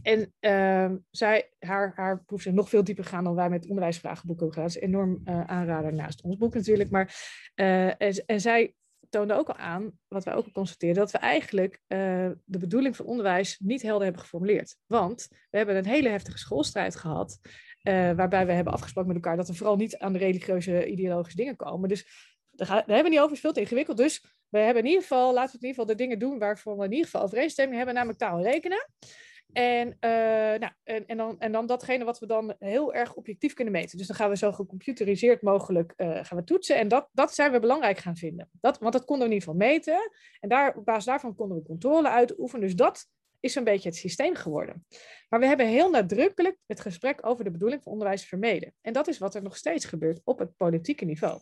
En uh, zij, haar, haar proefschrift nog veel dieper gaan dan wij met onderwijsvragenboeken gedaan. Dat is enorm aanrader naast ons boek natuurlijk. Maar, en, en zij toonde ook al aan, wat wij ook al constateerden, dat we eigenlijk uh, de bedoeling van onderwijs niet helder hebben geformuleerd. Want we hebben een hele heftige schoolstrijd gehad. Uh, waarbij we hebben afgesproken met elkaar dat we vooral niet aan de religieuze, ideologische dingen komen. Dus daar, daar hebben we niet over, is veel te ingewikkeld. Dus we hebben in ieder geval, laten we in ieder geval de dingen doen waarvoor we in ieder geval overeenstemming hebben, namelijk taal en rekenen. En, uh, nou, en, en, dan, en dan datgene wat we dan heel erg objectief kunnen meten. Dus dan gaan we zo gecomputeriseerd mogelijk uh, gaan we toetsen. En dat, dat zijn we belangrijk gaan vinden. Dat, want dat konden we in ieder geval meten. En daar, op basis daarvan konden we controle uitoefenen. Dus dat is een beetje het systeem geworden. Maar we hebben heel nadrukkelijk het gesprek over de bedoeling van onderwijs vermeden. En dat is wat er nog steeds gebeurt op het politieke niveau.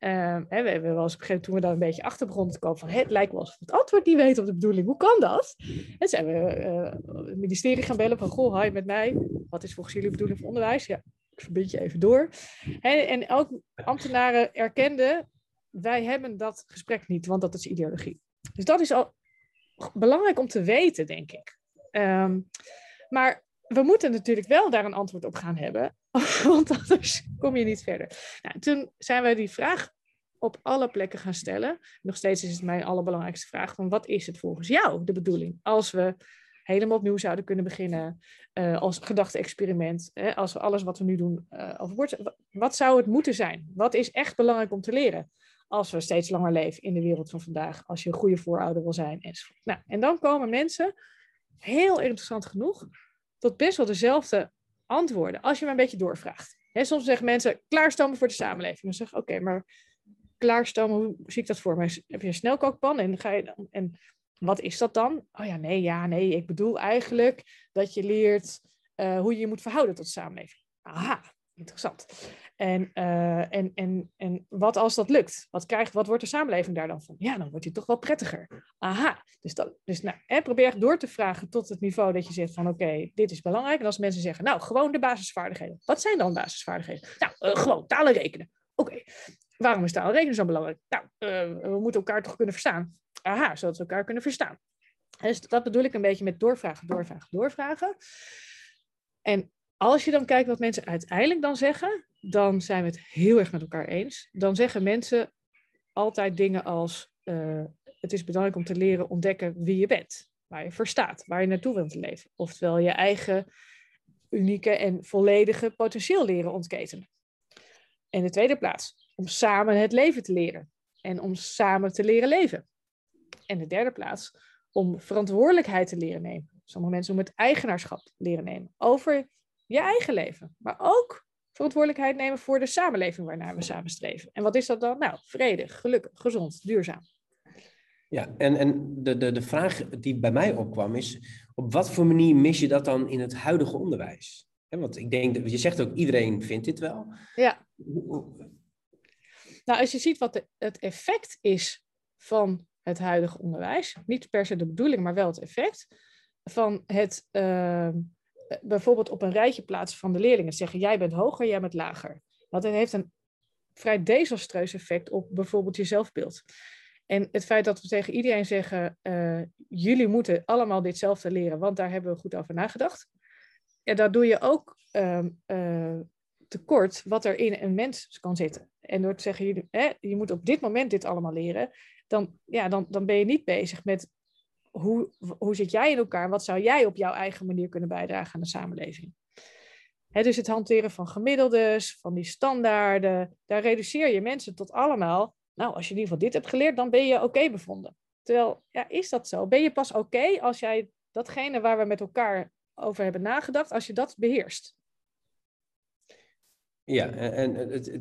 Uh, we hebben wel eens begrepen toen we daar een beetje achter begonnen te komen van het lijkt wel alsof het antwoord niet weet op de bedoeling. Hoe kan dat? En zijn we uh, het ministerie gaan bellen van goh, hi met mij. Wat is volgens jullie bedoeling van onderwijs? Ja, ik verbind je even door. En, en ook ambtenaren erkenden, wij hebben dat gesprek niet, want dat is ideologie. Dus dat is al belangrijk om te weten, denk ik. Um, maar we moeten natuurlijk wel daar een antwoord op gaan hebben, (laughs) want anders kom je niet verder. Nou, toen zijn we die vraag op alle plekken gaan stellen. Nog steeds is het mijn allerbelangrijkste vraag: van wat is het volgens jou de bedoeling? Als we helemaal opnieuw zouden kunnen beginnen uh, als gedachte-experiment, als we alles wat we nu doen uh, wat zou het moeten zijn? Wat is echt belangrijk om te leren? Als we steeds langer leven in de wereld van vandaag, als je een goede voorouder wil zijn enzovoort. Nou, en dan komen mensen, heel interessant genoeg, tot best wel dezelfde antwoorden als je maar een beetje doorvraagt. Soms zeggen mensen klaarstomen voor de samenleving. Dan zeg oké, maar klaarstomen, hoe zie ik dat voor me? Heb je een snelkookpan en ga je en wat is dat dan? Oh ja, nee, ja, nee, ik bedoel eigenlijk dat je leert uh, hoe je je moet verhouden tot de samenleving. Aha, interessant. En, uh, en, en, en wat als dat lukt? Wat, krijgt, wat wordt de samenleving daar dan van? Ja, dan wordt die toch wel prettiger. Aha, dus, dat, dus nou, hè, probeer door te vragen tot het niveau dat je zegt van oké, dit is belangrijk. En als mensen zeggen, nou, gewoon de basisvaardigheden. Wat zijn dan basisvaardigheden? Nou, uh, gewoon talen rekenen. Oké, waarom is talen rekenen zo belangrijk? Nou, we moeten elkaar toch kunnen verstaan. Aha, zodat we elkaar kunnen verstaan. Dus dat bedoel ik een beetje met doorvragen, doorvragen, doorvragen. En als je dan kijkt wat mensen uiteindelijk dan zeggen, dan zijn we het heel erg met elkaar eens. Dan zeggen mensen altijd dingen als: uh, Het is belangrijk om te leren ontdekken wie je bent, waar je voor staat, waar je naartoe wilt leven. Oftewel je eigen unieke en volledige potentieel leren ontketenen. In de tweede plaats, om samen het leven te leren en om samen te leren leven. En de derde plaats, om verantwoordelijkheid te leren nemen. Sommige mensen om het eigenaarschap leren nemen over je eigen leven, maar ook verantwoordelijkheid nemen voor de samenleving waarnaar we samen streven. En wat is dat dan? Nou, vredig, gelukkig, gezond, duurzaam. Ja, en, en de, de, de vraag die bij mij opkwam is, op wat voor manier mis je dat dan in het huidige onderwijs? want ik denk, dat, je zegt ook, iedereen vindt dit wel. Ja. Nou, als je ziet wat het effect is van het huidige onderwijs, niet per se de bedoeling, maar wel het effect van het uh, bijvoorbeeld op een rijtje plaatsen van de leerlingen. Zeggen, jij bent hoger, jij bent lager. Het heeft een vrij desastreus effect op bijvoorbeeld je zelfbeeld. En het feit dat we tegen iedereen zeggen, uh, jullie moeten allemaal ditzelfde leren, want daar hebben we goed over nagedacht. Ja, daar doe je ook uh, tekort wat er in een mens kan zitten. En door te zeggen, je, hè, je moet op dit moment dit allemaal leren, dan, ja, dan, dan ben je niet bezig met hoe, hoe zit jij in elkaar? Wat zou jij op jouw eigen manier kunnen bijdragen aan de samenleving? dus het hanteren van gemiddeldes, van die standaarden, daar reduceer je mensen tot allemaal. Nou, als je in ieder geval dit hebt geleerd, dan ben je oké bevonden. Terwijl, ja, is dat zo? Ben je pas oké als jij datgene waar we met elkaar over hebben nagedacht, als je dat beheerst? Ja, en het,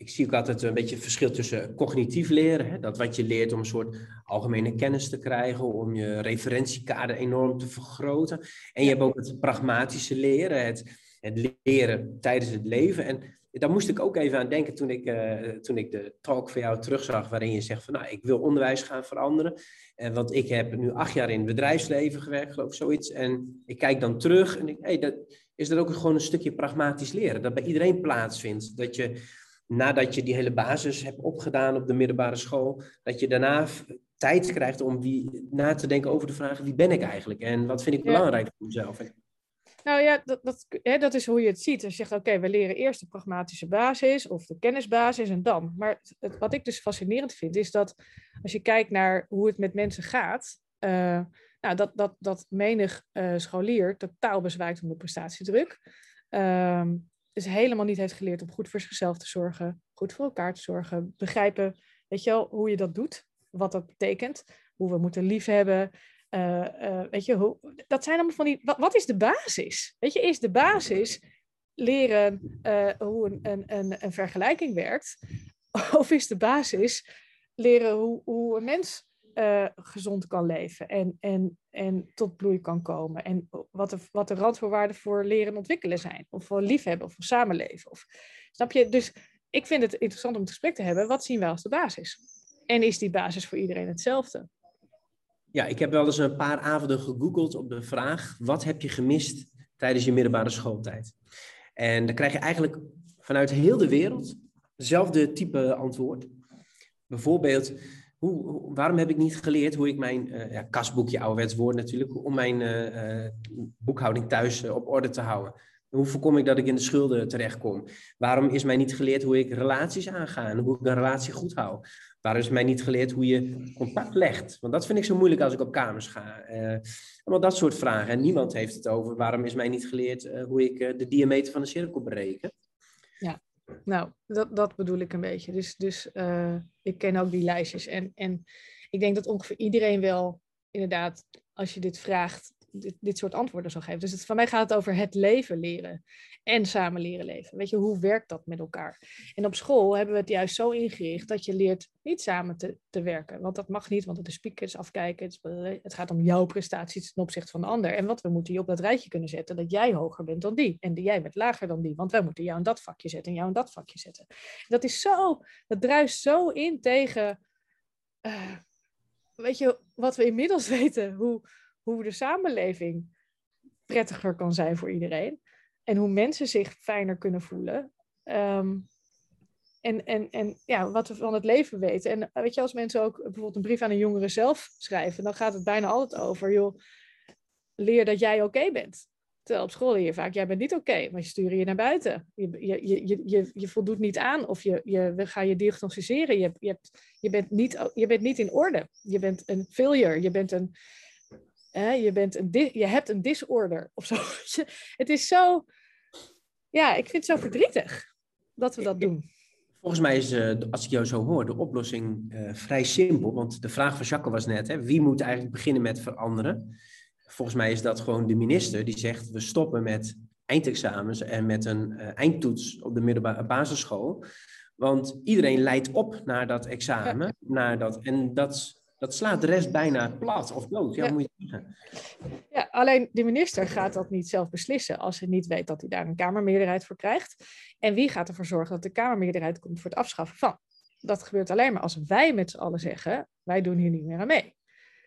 ik zie ook altijd een beetje het verschil tussen cognitief leren, hè, dat wat je leert om een soort algemene kennis te krijgen, om je referentiekader enorm te vergroten. En je hebt ook het pragmatische leren, het, het leren tijdens het leven. En daar moest ik ook even aan denken toen ik, uh, toen ik de talk van jou terugzag, waarin je zegt van nou, ik wil onderwijs gaan veranderen. En want ik heb nu acht jaar in het bedrijfsleven gewerkt, geloof ik, zoiets. En ik kijk dan terug en ik, hey, dat, is dat ook gewoon een stukje pragmatisch leren, dat bij iedereen plaatsvindt. Dat je nadat je die hele basis hebt opgedaan op de middelbare school, dat je daarna tijd krijgt om wie, na te denken over de vraag: wie ben ik eigenlijk en wat vind ik belangrijk voor mezelf? Nou ja, dat, dat, hè, dat is hoe je het ziet. Als je zegt, oké, we leren eerst de pragmatische basis of de kennisbasis en dan. Maar het, wat ik dus fascinerend vind, is dat als je kijkt naar hoe het met mensen gaat, uh, nou, dat, dat, dat menig uh, scholier totaal bezwijkt onder prestatiedruk. Uh, dus helemaal niet heeft geleerd om goed voor zichzelf te zorgen, goed voor elkaar te zorgen, begrijpen, weet je wel, hoe je dat doet, wat dat betekent, hoe we moeten liefhebben. Uh, weet je, hoe, dat zijn allemaal van die. Wat, is de basis? Weet je, is de basis leren uh, hoe een, een, een, een vergelijking werkt? (laughs) Of is de basis leren hoe, hoe een mens uh, gezond kan leven en, en, en tot bloei kan komen. En wat de, wat de randvoorwaarden voor leren en ontwikkelen zijn. Of voor liefhebben of voor samenleven. Of, snap je? Dus ik vind het interessant om het gesprek te hebben. Wat zien wij als de basis? En is die basis voor iedereen hetzelfde? Ja, ik heb wel eens een paar avonden gegoogeld op de vraag: wat heb je gemist tijdens je middelbare schooltijd? En dan krijg je eigenlijk vanuit heel de wereld hetzelfde type antwoord. Bijvoorbeeld, hoe, waarom heb ik niet geleerd hoe ik mijn uh, ja, kasboekje, ouderwets woord natuurlijk, om mijn uh, boekhouding thuis op orde te houden? Hoe voorkom ik dat ik in de schulden terechtkom? Waarom is mij niet geleerd hoe ik relaties aanga en hoe ik een relatie goed hou? Waarom is mij niet geleerd hoe je contact legt? Want dat vind ik zo moeilijk als ik op kamers ga. allemaal dat soort vragen. En niemand heeft het over waarom is mij niet geleerd hoe ik de diameter van de cirkel bereken. Ja. Nou, dat, dat bedoel ik een beetje. Dus, dus uh, ik ken ook die lijstjes. En, en ik denk dat ongeveer iedereen wel, inderdaad, als je dit vraagt, dit, soort antwoorden zou geven. Dus van mij gaat het over het leven leren en samen leren leven. Weet je, hoe werkt dat met elkaar? En op school hebben we het juist zo ingericht dat je leert niet samen te, te werken. Want dat mag niet, want het is speakers afkijken. Het, het gaat om jouw prestaties ten opzichte van de ander. En wat we moeten je op dat rijtje kunnen zetten, dat jij hoger bent dan die. En die jij bent lager dan die. Want wij moeten jou in dat vakje zetten en jou in dat vakje zetten. Dat is zo, dat druist zo in tegen... Uh, weet je, wat we inmiddels (laughs) weten, hoe, hoe de samenleving prettiger kan zijn voor iedereen. En hoe mensen zich fijner kunnen voelen. Ehm, en, en, en ja, wat we van het leven weten. En weet je, als mensen ook bijvoorbeeld een brief aan een jongere zelf schrijven, dan gaat het bijna altijd over, joh, leer dat jij oké bent. Terwijl op school leer je vaak, jij bent niet oké, maar je sturen je naar buiten. Je, je, je, je, je voldoet niet aan of je, je, we gaan je diagnosticeren. Je, je, hebt, je, bent niet, je bent niet in orde. Je bent een failure. Je, bent een, hè, je, bent een, je hebt een disorder of zo. (laughs) Het is zo, ja, ik vind het zo verdrietig dat we dat doen. Volgens mij is, uh, als ik jou zo hoor, de oplossing uh, vrij simpel. Want de vraag van Jacques was net, hè, wie moet eigenlijk beginnen met veranderen? volgens mij is dat gewoon de minister die zegt: we stoppen met eindexamens en met een uh, eindtoets op de middelbare basisschool. Want iedereen leidt op naar dat examen. Naar dat, en dat, dat slaat de rest bijna plat of dood. Ja, ja. Moet je zeggen. ja, alleen de minister gaat dat niet zelf beslissen als hij niet weet dat hij daar een Kamermeerderheid voor krijgt. En wie gaat ervoor zorgen dat de Kamermeerderheid komt voor het afschaffen van? Dat gebeurt alleen maar als wij met z'n allen zeggen: wij doen hier niet meer aan mee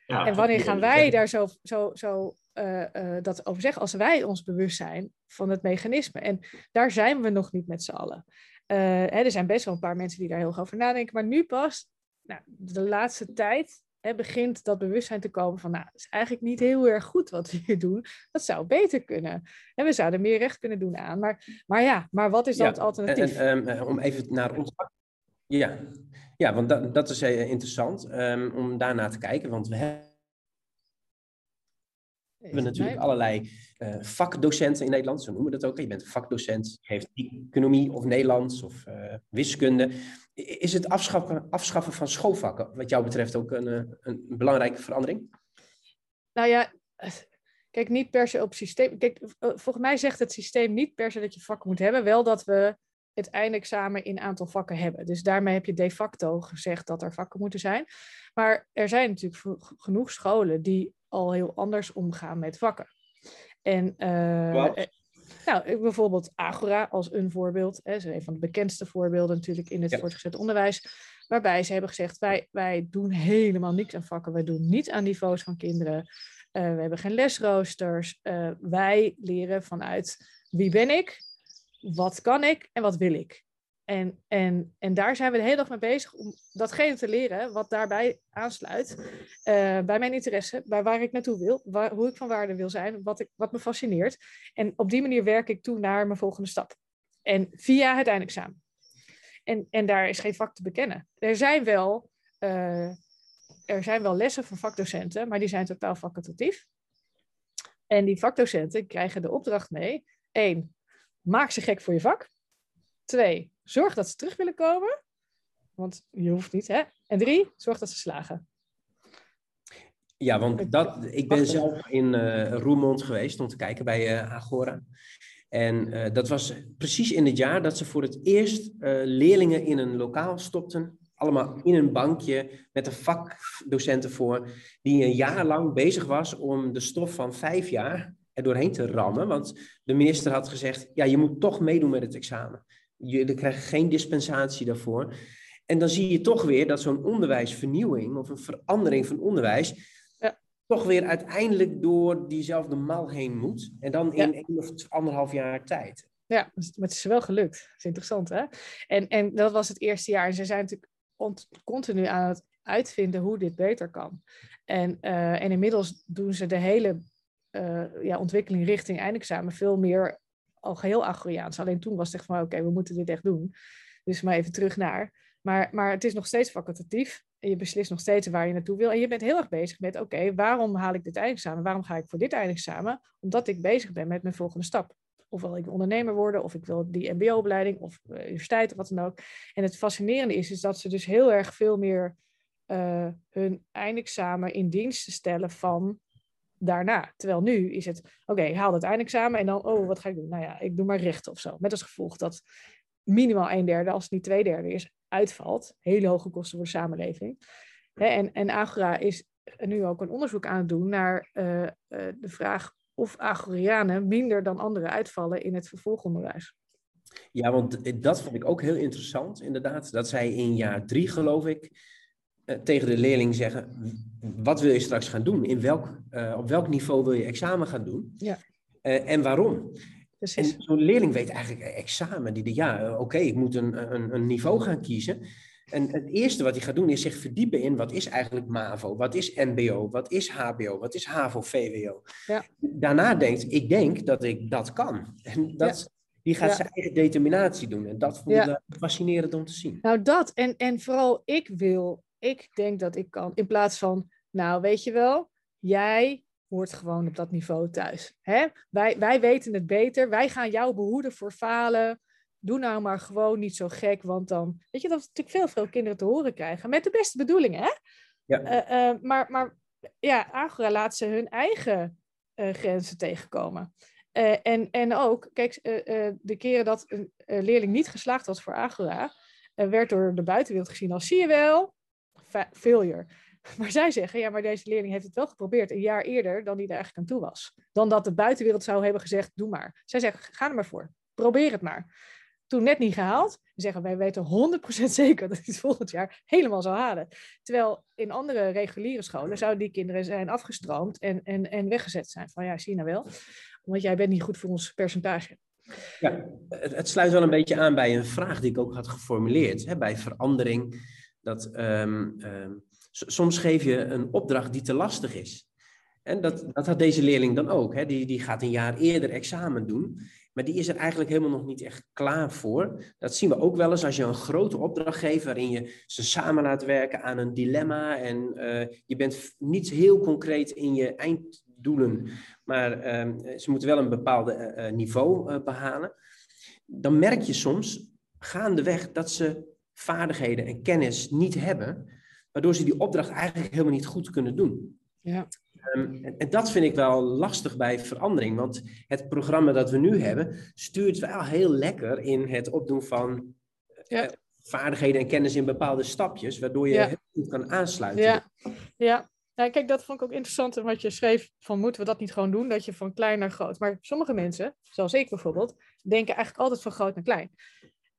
en wanneer gaan wij daar zo, zo, zo uh, uh, dat over zeggen? Als wij ons bewust zijn van het mechanisme. En daar zijn we nog niet met z'n allen. Uh, hè, er zijn best wel een paar mensen die daar heel goed over nadenken. Maar nu pas, nou, de laatste tijd, hè, begint dat bewustzijn te komen van... nou, het is eigenlijk niet heel erg goed wat we hier doen. Dat zou beter kunnen. En we zouden meer recht kunnen doen aan. Maar, maar ja, maar wat is dan het alternatief? En, en, om even naar ons... Ja, ja, want dat, dat is uh, interessant um, om daarna te kijken, want we hebben natuurlijk allerlei uh, vakdocenten in Nederland, zo noemen we dat ook. Je bent een vakdocent, geeft economie of Nederlands of uh, wiskunde. Is het afschaffen, afschaffen van schoolvakken wat jou betreft ook een, een, een belangrijke verandering? Nou ja, kijk, niet per se op systeem. Kijk, volgens mij zegt het systeem niet per se dat je vakken moet hebben, wel dat we het eindexamen in aantal vakken hebben. Dus daarmee heb je de facto gezegd dat er vakken moeten zijn. Maar er zijn natuurlijk genoeg scholen die al heel anders omgaan met vakken. En uh, nou, bijvoorbeeld Agora als een voorbeeld. Hè, is een van de bekendste voorbeelden natuurlijk in het ja. voortgezet onderwijs. Waarbij ze hebben gezegd, wij, wij doen helemaal niks aan vakken. Wij doen niet aan niveaus van kinderen. Uh, we hebben geen lesroosters. Uh, wij leren vanuit wie ben ik, wat kan ik en wat wil ik? En, en, en daar zijn we de hele dag mee bezig om datgene te leren wat daarbij aansluit. Uh, bij mijn interesse, bij waar ik naartoe wil, waar, hoe ik van waarde wil zijn, wat, ik, wat me fascineert. En op die manier werk ik toe naar mijn volgende stap. En via het eindexamen. En, en daar is geen vak te bekennen. Er zijn wel, uh, er zijn wel lessen van vakdocenten, maar die zijn totaal facultatief. En die vakdocenten krijgen de opdracht mee. één, maak ze gek voor je vak. Twee, zorg dat ze terug willen komen. Want je hoeft niet, hè? En drie, zorg dat ze slagen. Ja, want dat, ik ben zelf in uh, Roermond geweest om te kijken bij uh, Agora. En uh, dat was precies in het jaar dat ze voor het eerst leerlingen in een lokaal stopten. Allemaal in een bankje met een vakdocenten voor. Die een jaar lang bezig was om de stof van vijf jaar er doorheen te rammen. Want de minister had gezegd, ja, je moet toch meedoen met het examen. Je krijgt geen dispensatie daarvoor. En dan zie je toch weer dat zo'n onderwijsvernieuwing of een verandering van onderwijs ja. toch weer uiteindelijk door diezelfde mal heen moet. En dan in ja. één of anderhalf jaar tijd. Ja, maar het is wel gelukt. Dat is interessant, hè? En, en dat was het eerste jaar. En ze zijn natuurlijk continu aan het uitvinden hoe dit beter kan. En, uh, en inmiddels doen ze de hele uh, ja, ontwikkeling richting eindexamen veel meer al geheel Agoriaans. Alleen toen was het echt van oké, we moeten dit echt doen. Dus maar even terug naar. Maar, maar het is nog steeds facultatief. En je beslist nog steeds waar je naartoe wil. En je bent heel erg bezig met oké, waarom haal ik dit eindexamen? Waarom ga ik voor dit eindexamen? Omdat ik bezig ben met mijn volgende stap. Ofwel ik ondernemer worden, of ik wil die mbo-opleiding, of uh, universiteit, of wat dan ook. En het fascinerende is, is dat ze dus heel erg veel meer uh, hun eindexamen in dienst stellen van daarna. Terwijl nu is het, oké, haal het eindexamen en dan, oh, wat ga ik doen? Nou ja, ik doe maar rechten of zo. Met als gevolg dat minimaal een derde, als het niet twee derde is, uitvalt. Hele hoge kosten voor de samenleving. en, en Agora is nu ook een onderzoek aan het doen naar uh, uh, de vraag of Agorianen minder dan anderen uitvallen in het vervolgonderwijs. Ja, want dat vond ik ook heel interessant, inderdaad. Dat zij in jaar drie, geloof ik, tegen de leerling zeggen: wat wil je straks gaan doen? In welk, op welk niveau wil je examen gaan doen? Ja. en waarom? En zo'n leerling weet eigenlijk examen, die de ja, oké, ik moet een, een, een niveau gaan kiezen. En het eerste wat hij gaat doen is zich verdiepen in wat is eigenlijk MAVO, wat is MBO, wat is HBO, wat is HAVO, VWO. Ja. Daarna denkt, ik denk dat ik dat kan. En dat, die gaat zijn eigen determinatie doen. En dat vond ik fascinerend om te zien. Nou, dat. En, en vooral ik wil, ik denk dat ik kan. In plaats van, nou, weet je wel, jij hoort gewoon op dat niveau thuis. Hè? Wij, wij weten het beter. Wij gaan jou behoeden voor falen doe nou maar gewoon niet zo gek, want dan, weet je, dat is natuurlijk veel, veel kinderen te horen krijgen. Met de beste bedoelingen, hè? Ja. Uh, uh, maar, maar ja, Agora laat ze hun eigen uh, grenzen tegenkomen. en, en ook, kijk, de keren dat een leerling niet geslaagd was voor Agora, werd door de buitenwereld gezien als, zie je wel, failure. (laughs) Maar zij zeggen, ja, maar deze leerling heeft het wel geprobeerd een jaar eerder dan die er eigenlijk aan toe was. Dan dat de buitenwereld zou hebben gezegd, doe maar. Zij zeggen, ga er maar voor. Probeer het maar toen net niet gehaald. zeggen wij weten 100% (laughs) zeker dat hij het volgend jaar helemaal zou halen. Terwijl in andere reguliere scholen zouden die kinderen zijn afgestroomd en, en, en weggezet zijn. Van ja, zie nou wel, want jij bent niet goed voor ons percentage. Ja, het, het sluit wel een beetje aan bij een vraag die ik ook had geformuleerd. Hè, bij verandering. Dat um, um, soms geef je een opdracht die te lastig is. En dat, dat had deze leerling dan ook. Hè. Die, die gaat een jaar eerder examen doen. Maar die is er eigenlijk helemaal nog niet echt klaar voor. Dat zien we ook wel eens als je een grote opdracht geeft waarin je ze samen laat werken aan een dilemma en uh, je bent niet heel concreet in je einddoelen, maar uh, ze moeten wel een bepaald uh, niveau behalen. Dan merk je soms gaandeweg dat ze vaardigheden en kennis niet hebben, waardoor ze die opdracht eigenlijk helemaal niet goed kunnen doen. Ja. Um, en, dat vind ik wel lastig bij verandering, want het programma dat we nu hebben stuurt wel heel lekker in het opdoen van ja. uh, vaardigheden en kennis in bepaalde stapjes, waardoor je ja. heel goed kan aansluiten. Ja. ja. Ja, kijk, dat vond ik ook interessant wat je schreef van moeten we dat niet gewoon doen, dat je van klein naar groot. Maar sommige mensen, zoals ik bijvoorbeeld, denken eigenlijk altijd van groot naar klein.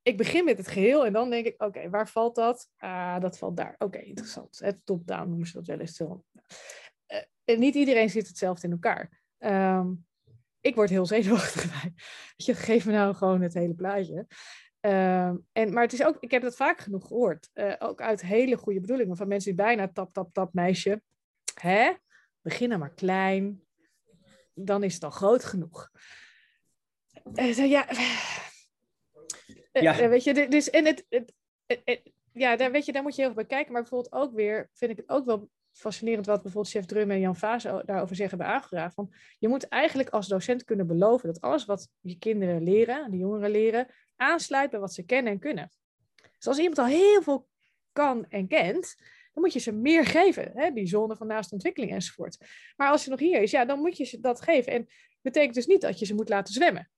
Ik begin met het geheel en dan denk ik, oké, waar valt dat? Ah, dat valt daar. Oké, interessant. Het top-down noemen ze dat wel eens. Uh, niet iedereen zit hetzelfde in elkaar. Um, ik word heel zenuwachtig (laughs) bij. Je, geef me nou gewoon het hele plaatje. Um, en, maar het is ook, ik heb dat vaak genoeg gehoord. Uh, ook uit hele goede bedoelingen van mensen die bijna tap, tap, tap, meisje. Hè? Begin dan maar klein. Dan is het al groot genoeg. Uh, ja. Ja. weet je, dus en het, het, het, het, ja, daar, weet je, daar moet je heel veel bij kijken. Maar bijvoorbeeld ook weer, vind ik het ook wel fascinerend wat bijvoorbeeld chef Drum en Jan Vaas daarover zeggen bij Agora. Van, je moet eigenlijk als docent kunnen beloven dat alles wat je kinderen leren, de jongeren leren, aansluit bij wat ze kennen en kunnen. Dus als iemand al heel veel kan en kent, dan moet je ze meer geven. Hè? Die zone van naaste ontwikkeling enzovoort. Maar als je nog hier is, ja, dan moet je ze dat geven. En betekent dus niet dat je ze moet laten zwemmen.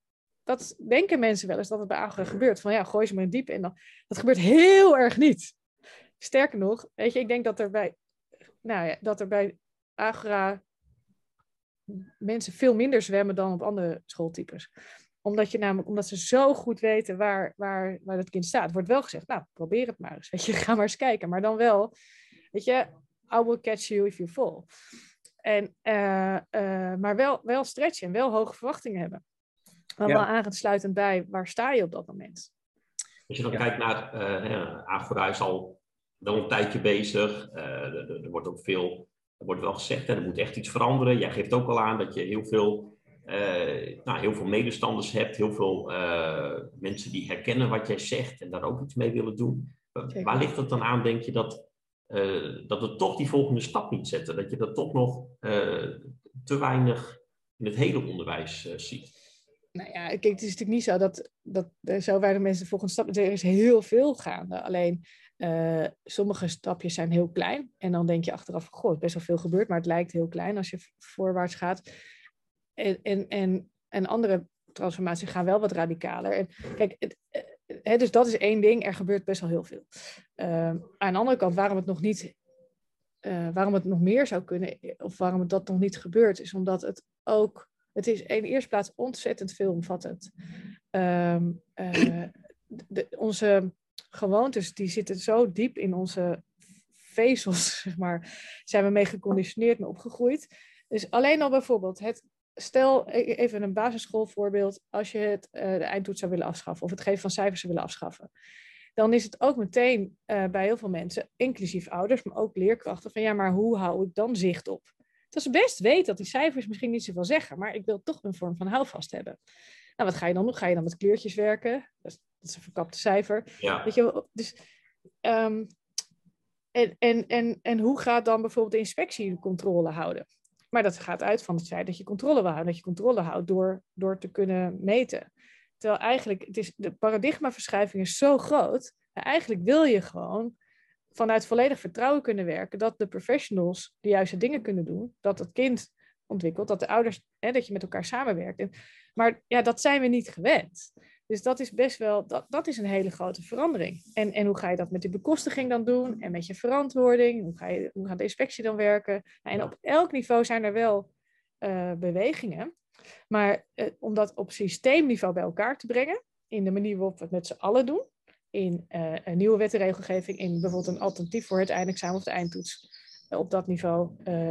Dat denken mensen wel eens dat het bij Agora gebeurt. Van ja, gooi ze maar in diep. En dan, dat gebeurt heel erg niet. Sterker nog, weet je, ik denk dat er bij nou ja, dat er bij Agra mensen veel minder zwemmen dan op andere schooltypes. Omdat, je namelijk, omdat ze zo goed weten waar, waar, waar het kind staat. wordt wel gezegd, nou, probeer het maar eens. Weet je, (laughs) ga maar eens kijken. Maar dan wel, weet je, I will catch you if you fall. En, uh, uh, maar wel, wel stretchen en wel hoge verwachtingen hebben. Maar ja. wel aansluitend bij, waar sta je op dat moment? Als je dan ja. kijkt naar, uh, Agora is al wel een tijdje bezig. Uh, er, wordt ook veel, er wordt wel gezegd, hè, er moet echt iets veranderen. Jij geeft ook al aan dat je heel veel, uh, nou, heel veel medestanders hebt, heel veel uh, mensen die herkennen wat jij zegt en daar ook iets mee willen doen. Waar ligt het dan aan, denk je, dat, dat we toch die volgende stap niet zetten? Dat je dat toch nog te weinig in het hele onderwijs ziet? Nou ja, het is natuurlijk niet zo dat, dat zo weinig mensen de volgende stap... Er is heel veel gaande. Alleen Uh, sommige stapjes zijn heel klein. En dan denk je achteraf, goh, best wel veel gebeurd, maar het lijkt heel klein als je voorwaarts gaat. En, en, en, en andere transformaties gaan wel wat radicaler. En kijk, het, uh, dus dat is één ding, er gebeurt best wel heel veel. Aan de andere kant, waarom het nog niet, waarom het nog meer zou kunnen, of waarom het dat nog niet gebeurt, is omdat het ook, het is in de eerste plaats ontzettend veelomvattend. Um, de, onze gewoontes die zitten zo diep in onze vezels, (laughs) zeg maar, zijn we mee geconditioneerd en opgegroeid. Dus alleen al bijvoorbeeld het, stel e-, even een basisschoolvoorbeeld, als je het, uh, de eindtoets zou willen afschaffen of het geven van cijfers zou willen afschaffen, dan is het ook meteen uh, bij heel veel mensen, inclusief ouders, maar ook leerkrachten, van ja, maar hoe hou ik dan zicht op? Dat ze best weten dat die cijfers misschien niet zoveel zeggen, maar ik wil toch een vorm van houvast hebben. Nou, wat ga je dan doen? Ga je dan met kleurtjes werken? Dat is, dat is een verkapte cijfer. Ja. Weet je, dus, um, en, en, en, en hoe gaat dan bijvoorbeeld de inspectie de controle houden? Maar dat gaat uit van het feit dat je controle wil houden. Dat je controle houdt door, door te kunnen meten. Terwijl eigenlijk, het is, de paradigmaverschuiving is zo groot. Eigenlijk wil je gewoon vanuit volledig vertrouwen kunnen werken. Dat de professionals de juiste dingen kunnen doen. Dat het kind ontwikkelt. Dat de ouders, hè, dat je met elkaar samenwerkt. En, maar ja, dat zijn we niet gewend. Dus dat is best wel, dat, dat is een hele grote verandering. En, en hoe ga je dat met die bekostiging dan doen? En met je verantwoording? Hoe, ga je, hoe gaat de inspectie dan werken? Nou, en op elk niveau zijn er wel uh, bewegingen. Maar uh, om dat op systeemniveau bij elkaar te brengen, in de manier waarop we het met z'n allen doen, in uh, een nieuwe wet en regelgeving, in bijvoorbeeld een alternatief voor het eindexamen of de eindtoets, op dat niveau,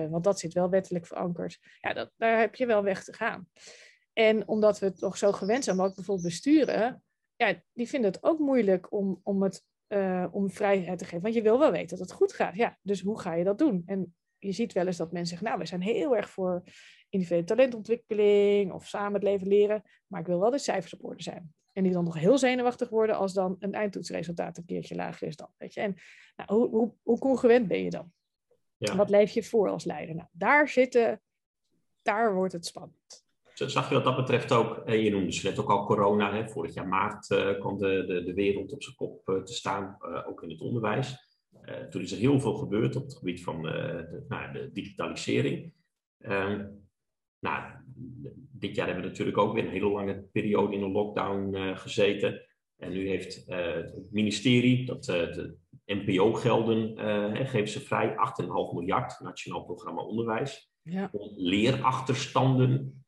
want dat zit wel wettelijk verankerd. Ja, dat, daar heb je wel weg te gaan. En omdat we het nog zo gewend zijn, maar ook bijvoorbeeld besturen, ja, die vinden het ook moeilijk om, om, het, om vrijheid te geven. Want je wil wel weten dat het goed gaat. Ja, dus hoe ga je dat doen? En je ziet wel eens dat mensen zeggen, nou, we zijn heel erg voor individuele talentontwikkeling of samen het leven leren, maar ik wil wel de cijfers op orde zijn. En die dan nog heel zenuwachtig worden als dan een eindtoetsresultaat een keertje lager is dan. Weet je? En nou, hoe, hoe, hoe congruent ben je dan? Ja. Wat leef je voor als leider? Nou, daar zitten, daar wordt het spannend. Zag je wat dat betreft ook, eh, je noemde ze net ook al corona, hè? vorig jaar maart uh, kwam de, de, de wereld op zijn kop uh, te staan, uh, ook in het onderwijs. toen is er heel veel gebeurd op het gebied van de, nou, de digitalisering. Ehm, nou, dit jaar hebben we natuurlijk ook weer een hele lange periode in een lockdown gezeten. En nu heeft het ministerie, dat de NPO-gelden geven ze vrij, 8,5 miljard, Nationaal Programma Onderwijs, ja. om leerachterstanden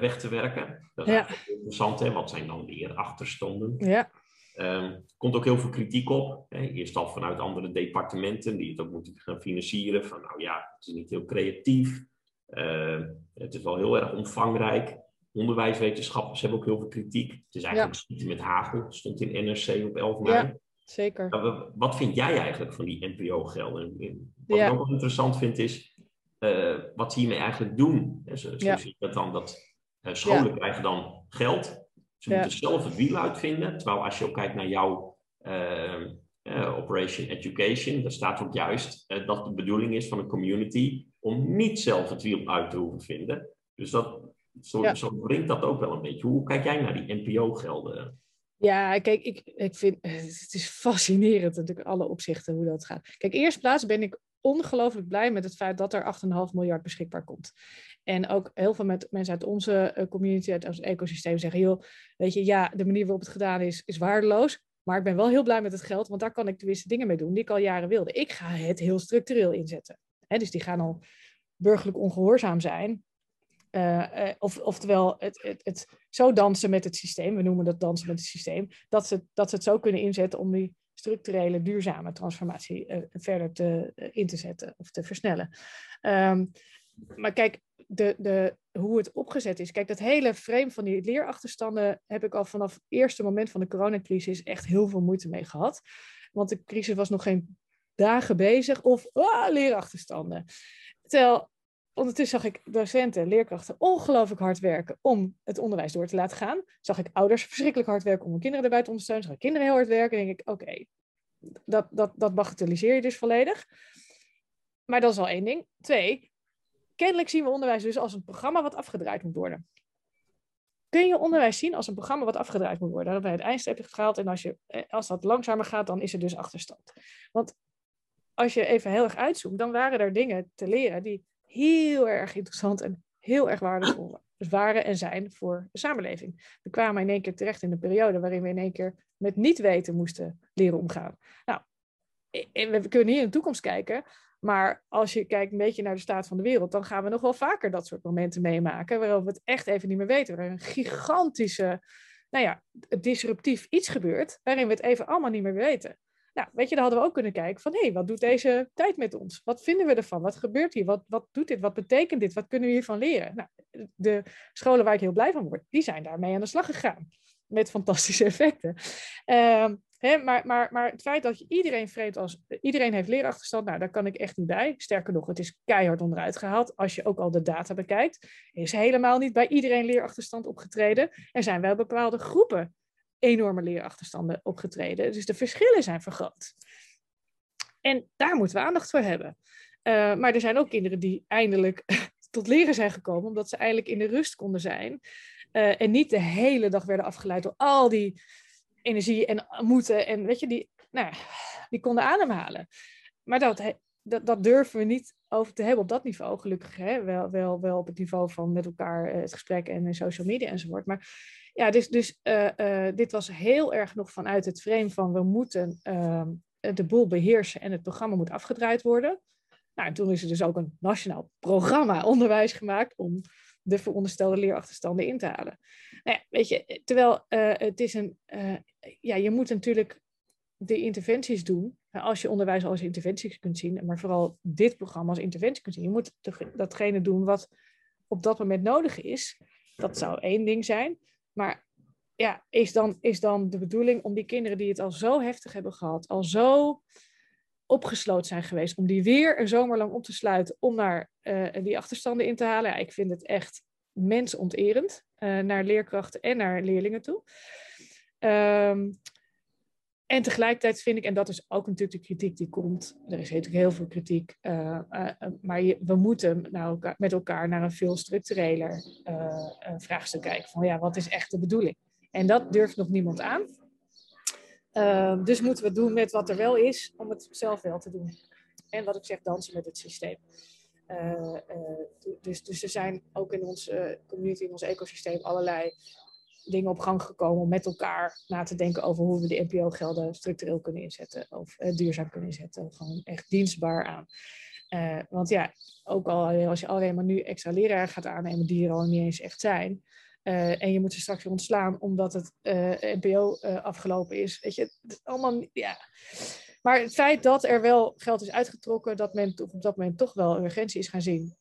weg te werken. Dat is ja. interessant, hè? wat zijn dan leerachterstanden? Ja. Um, komt ook heel veel kritiek op. Hè? Eerst al vanuit andere departementen die het ook moeten gaan financieren. Van nou ja, het is niet heel creatief. Uh, het is wel heel erg omvangrijk. Onderwijswetenschappers hebben ook heel veel kritiek. Het is eigenlijk ja. met hagel. stond in NRC op 11 mei. Ja, zeker. Wat vind jij eigenlijk van die NPO-gelden? Wat ja. ik ook wel interessant vind is uh, wat ze hiermee eigenlijk doen. Zo, zo ja. zie ik dat dan, dat uh, scholen ja. krijgen dan geld. Ze Ja. moeten zelf het wiel uitvinden. Terwijl als je ook kijkt naar jouw uh, Operation Education, daar staat ook juist dat de bedoeling is van een community om niet zelf het wiel uit te hoeven vinden. Dus dat, zo, Ja. zo brengt dat ook wel een beetje. Hoe kijk jij naar die NPO-gelden? Ja, kijk, ik, ik vind het is fascinerend natuurlijk alle opzichten hoe dat gaat. Kijk, eerst plaats ben ik ongelooflijk blij met het feit dat er 8,5 miljard beschikbaar komt. En ook heel veel met mensen uit onze uh, community, uit ons ecosysteem zeggen, joh, weet je, ja, de manier waarop het gedaan is, is waardeloos. Maar ik ben wel heel blij met het geld, want daar kan ik tenminste dingen mee doen die ik al jaren wilde. Ik ga het heel structureel inzetten. Hè, dus die gaan al burgerlijk ongehoorzaam zijn. Uh, uh, of, oftewel, het, het, het zo dansen met het systeem, we noemen dat dansen met het systeem, dat ze, dat ze het zo kunnen inzetten om die structurele, duurzame transformatie uh, verder te, in te zetten of te versnellen. Um, maar kijk, de, de, hoe het opgezet is. Kijk, dat hele frame van die leerachterstanden heb ik al vanaf het eerste moment van de coronacrisis echt heel veel moeite mee gehad. Want de crisis was nog geen dagen bezig of ah, leerachterstanden. Terwijl ondertussen zag ik docenten, leerkrachten ongelooflijk hard werken om het onderwijs door te laten gaan. Zag ik ouders verschrikkelijk hard werken om hun kinderen erbij te ondersteunen. Zag ik kinderen heel hard werken. En denk ik, oké, dat, dat, dat bagatelliseer je dus volledig. Maar dat is al één ding. Twee, kennelijk zien we onderwijs dus als een programma wat afgedraaid moet worden. kun je onderwijs zien als een programma wat afgedraaid moet worden. Dat bij het eindstreep gehaald en als, je, eh, als dat langzamer gaat, dan is er dus achterstand. Want als je even heel erg uitzoomt, dan waren er dingen te leren die heel erg interessant en heel erg waardevol waren en zijn voor de samenleving. We kwamen in één keer terecht in een periode waarin we in één keer met niet weten moesten leren omgaan. Nou, we kunnen hier in de toekomst kijken, maar als je kijkt een beetje naar de staat van de wereld, dan gaan we nog wel vaker dat soort momenten meemaken, waarop we het echt even niet meer weten. Waar een gigantische, nou ja, disruptief iets gebeurt, waarin we het even allemaal niet meer weten. Nou, weet je, dan hadden we ook kunnen kijken van, hé, hey, wat doet deze tijd met ons? Wat vinden we ervan? Wat gebeurt hier? Wat, wat doet dit? Wat betekent dit? Wat kunnen we hiervan leren? Nou, de scholen waar ik heel blij van word, die zijn daarmee aan de slag gegaan. Met fantastische (laughs) effecten. Hè, maar, maar, maar het feit dat je iedereen vreemd als iedereen heeft leerachterstand, nou, daar kan ik echt niet bij. Sterker nog, het is keihard onderuit gehaald. Als je ook al de data bekijkt, is helemaal niet bij iedereen leerachterstand opgetreden. Er zijn wel bepaalde groepen enorme leerachterstanden opgetreden. Dus de verschillen zijn vergroot. En daar moeten we aandacht voor hebben. Uh, maar er zijn ook kinderen die eindelijk (laughs) tot leren zijn gekomen, omdat ze eindelijk in de rust konden zijn. Uh, en niet de hele dag werden afgeleid door al die energie en moeten. En weet je, die, nou, die konden ademhalen. Maar dat, dat, dat durven we niet over te hebben op dat niveau, gelukkig. Hè? Wel, wel, wel op het niveau van met elkaar uh, het gesprek en social media enzovoort. Maar ja, dus, dus uh, dit was heel erg nog vanuit het frame van we moeten ehm, de boel beheersen en het programma moet afgedraaid worden. Nou, en toen is er dus ook een nationaal programma onderwijs gemaakt om de veronderstelde leerachterstanden in te halen. Nou ja, weet je, terwijl het is een, ja, je moet natuurlijk de interventies doen. Als je onderwijs als interventies kunt zien, maar vooral dit programma als interventie kunt zien, je moet datgene doen wat op dat moment nodig is. Dat zou één ding zijn. Maar ja, is dan, is dan de bedoeling om die kinderen die het al zo heftig hebben gehad, al zo opgesloten zijn geweest, om die weer een zomer lang op te sluiten om naar uh, die achterstanden in te halen? Ja, ik vind het echt mensonterend uh, naar leerkrachten en naar leerlingen toe. Um, en tegelijkertijd vind ik, en dat is ook natuurlijk de kritiek die komt, er is natuurlijk heel veel kritiek, uh, uh, maar je, we moeten naar met elkaar naar een veel structureler vraagstuk kijken. Van ja, wat is echt de bedoeling? En dat durft nog niemand aan. Ehm, dus moeten we doen met wat er wel is, om het zelf wel te doen. En wat ik zeg, dansen met het systeem. dus, dus er zijn ook in onze community, in ons ecosysteem, allerlei dingen op gang gekomen om met elkaar na te denken over hoe we de NPO-gelden structureel kunnen inzetten of uh, duurzaam kunnen inzetten. Gewoon echt dienstbaar aan. Uh, want ja, ook al als je alleen maar nu extra leraren gaat aannemen die er al niet eens echt zijn. En je moet ze straks weer ontslaan omdat het NPO afgelopen is. Weet je, allemaal, ja. Maar het feit dat er wel geld is uitgetrokken, dat men op dat moment toch wel urgentie is gaan zien,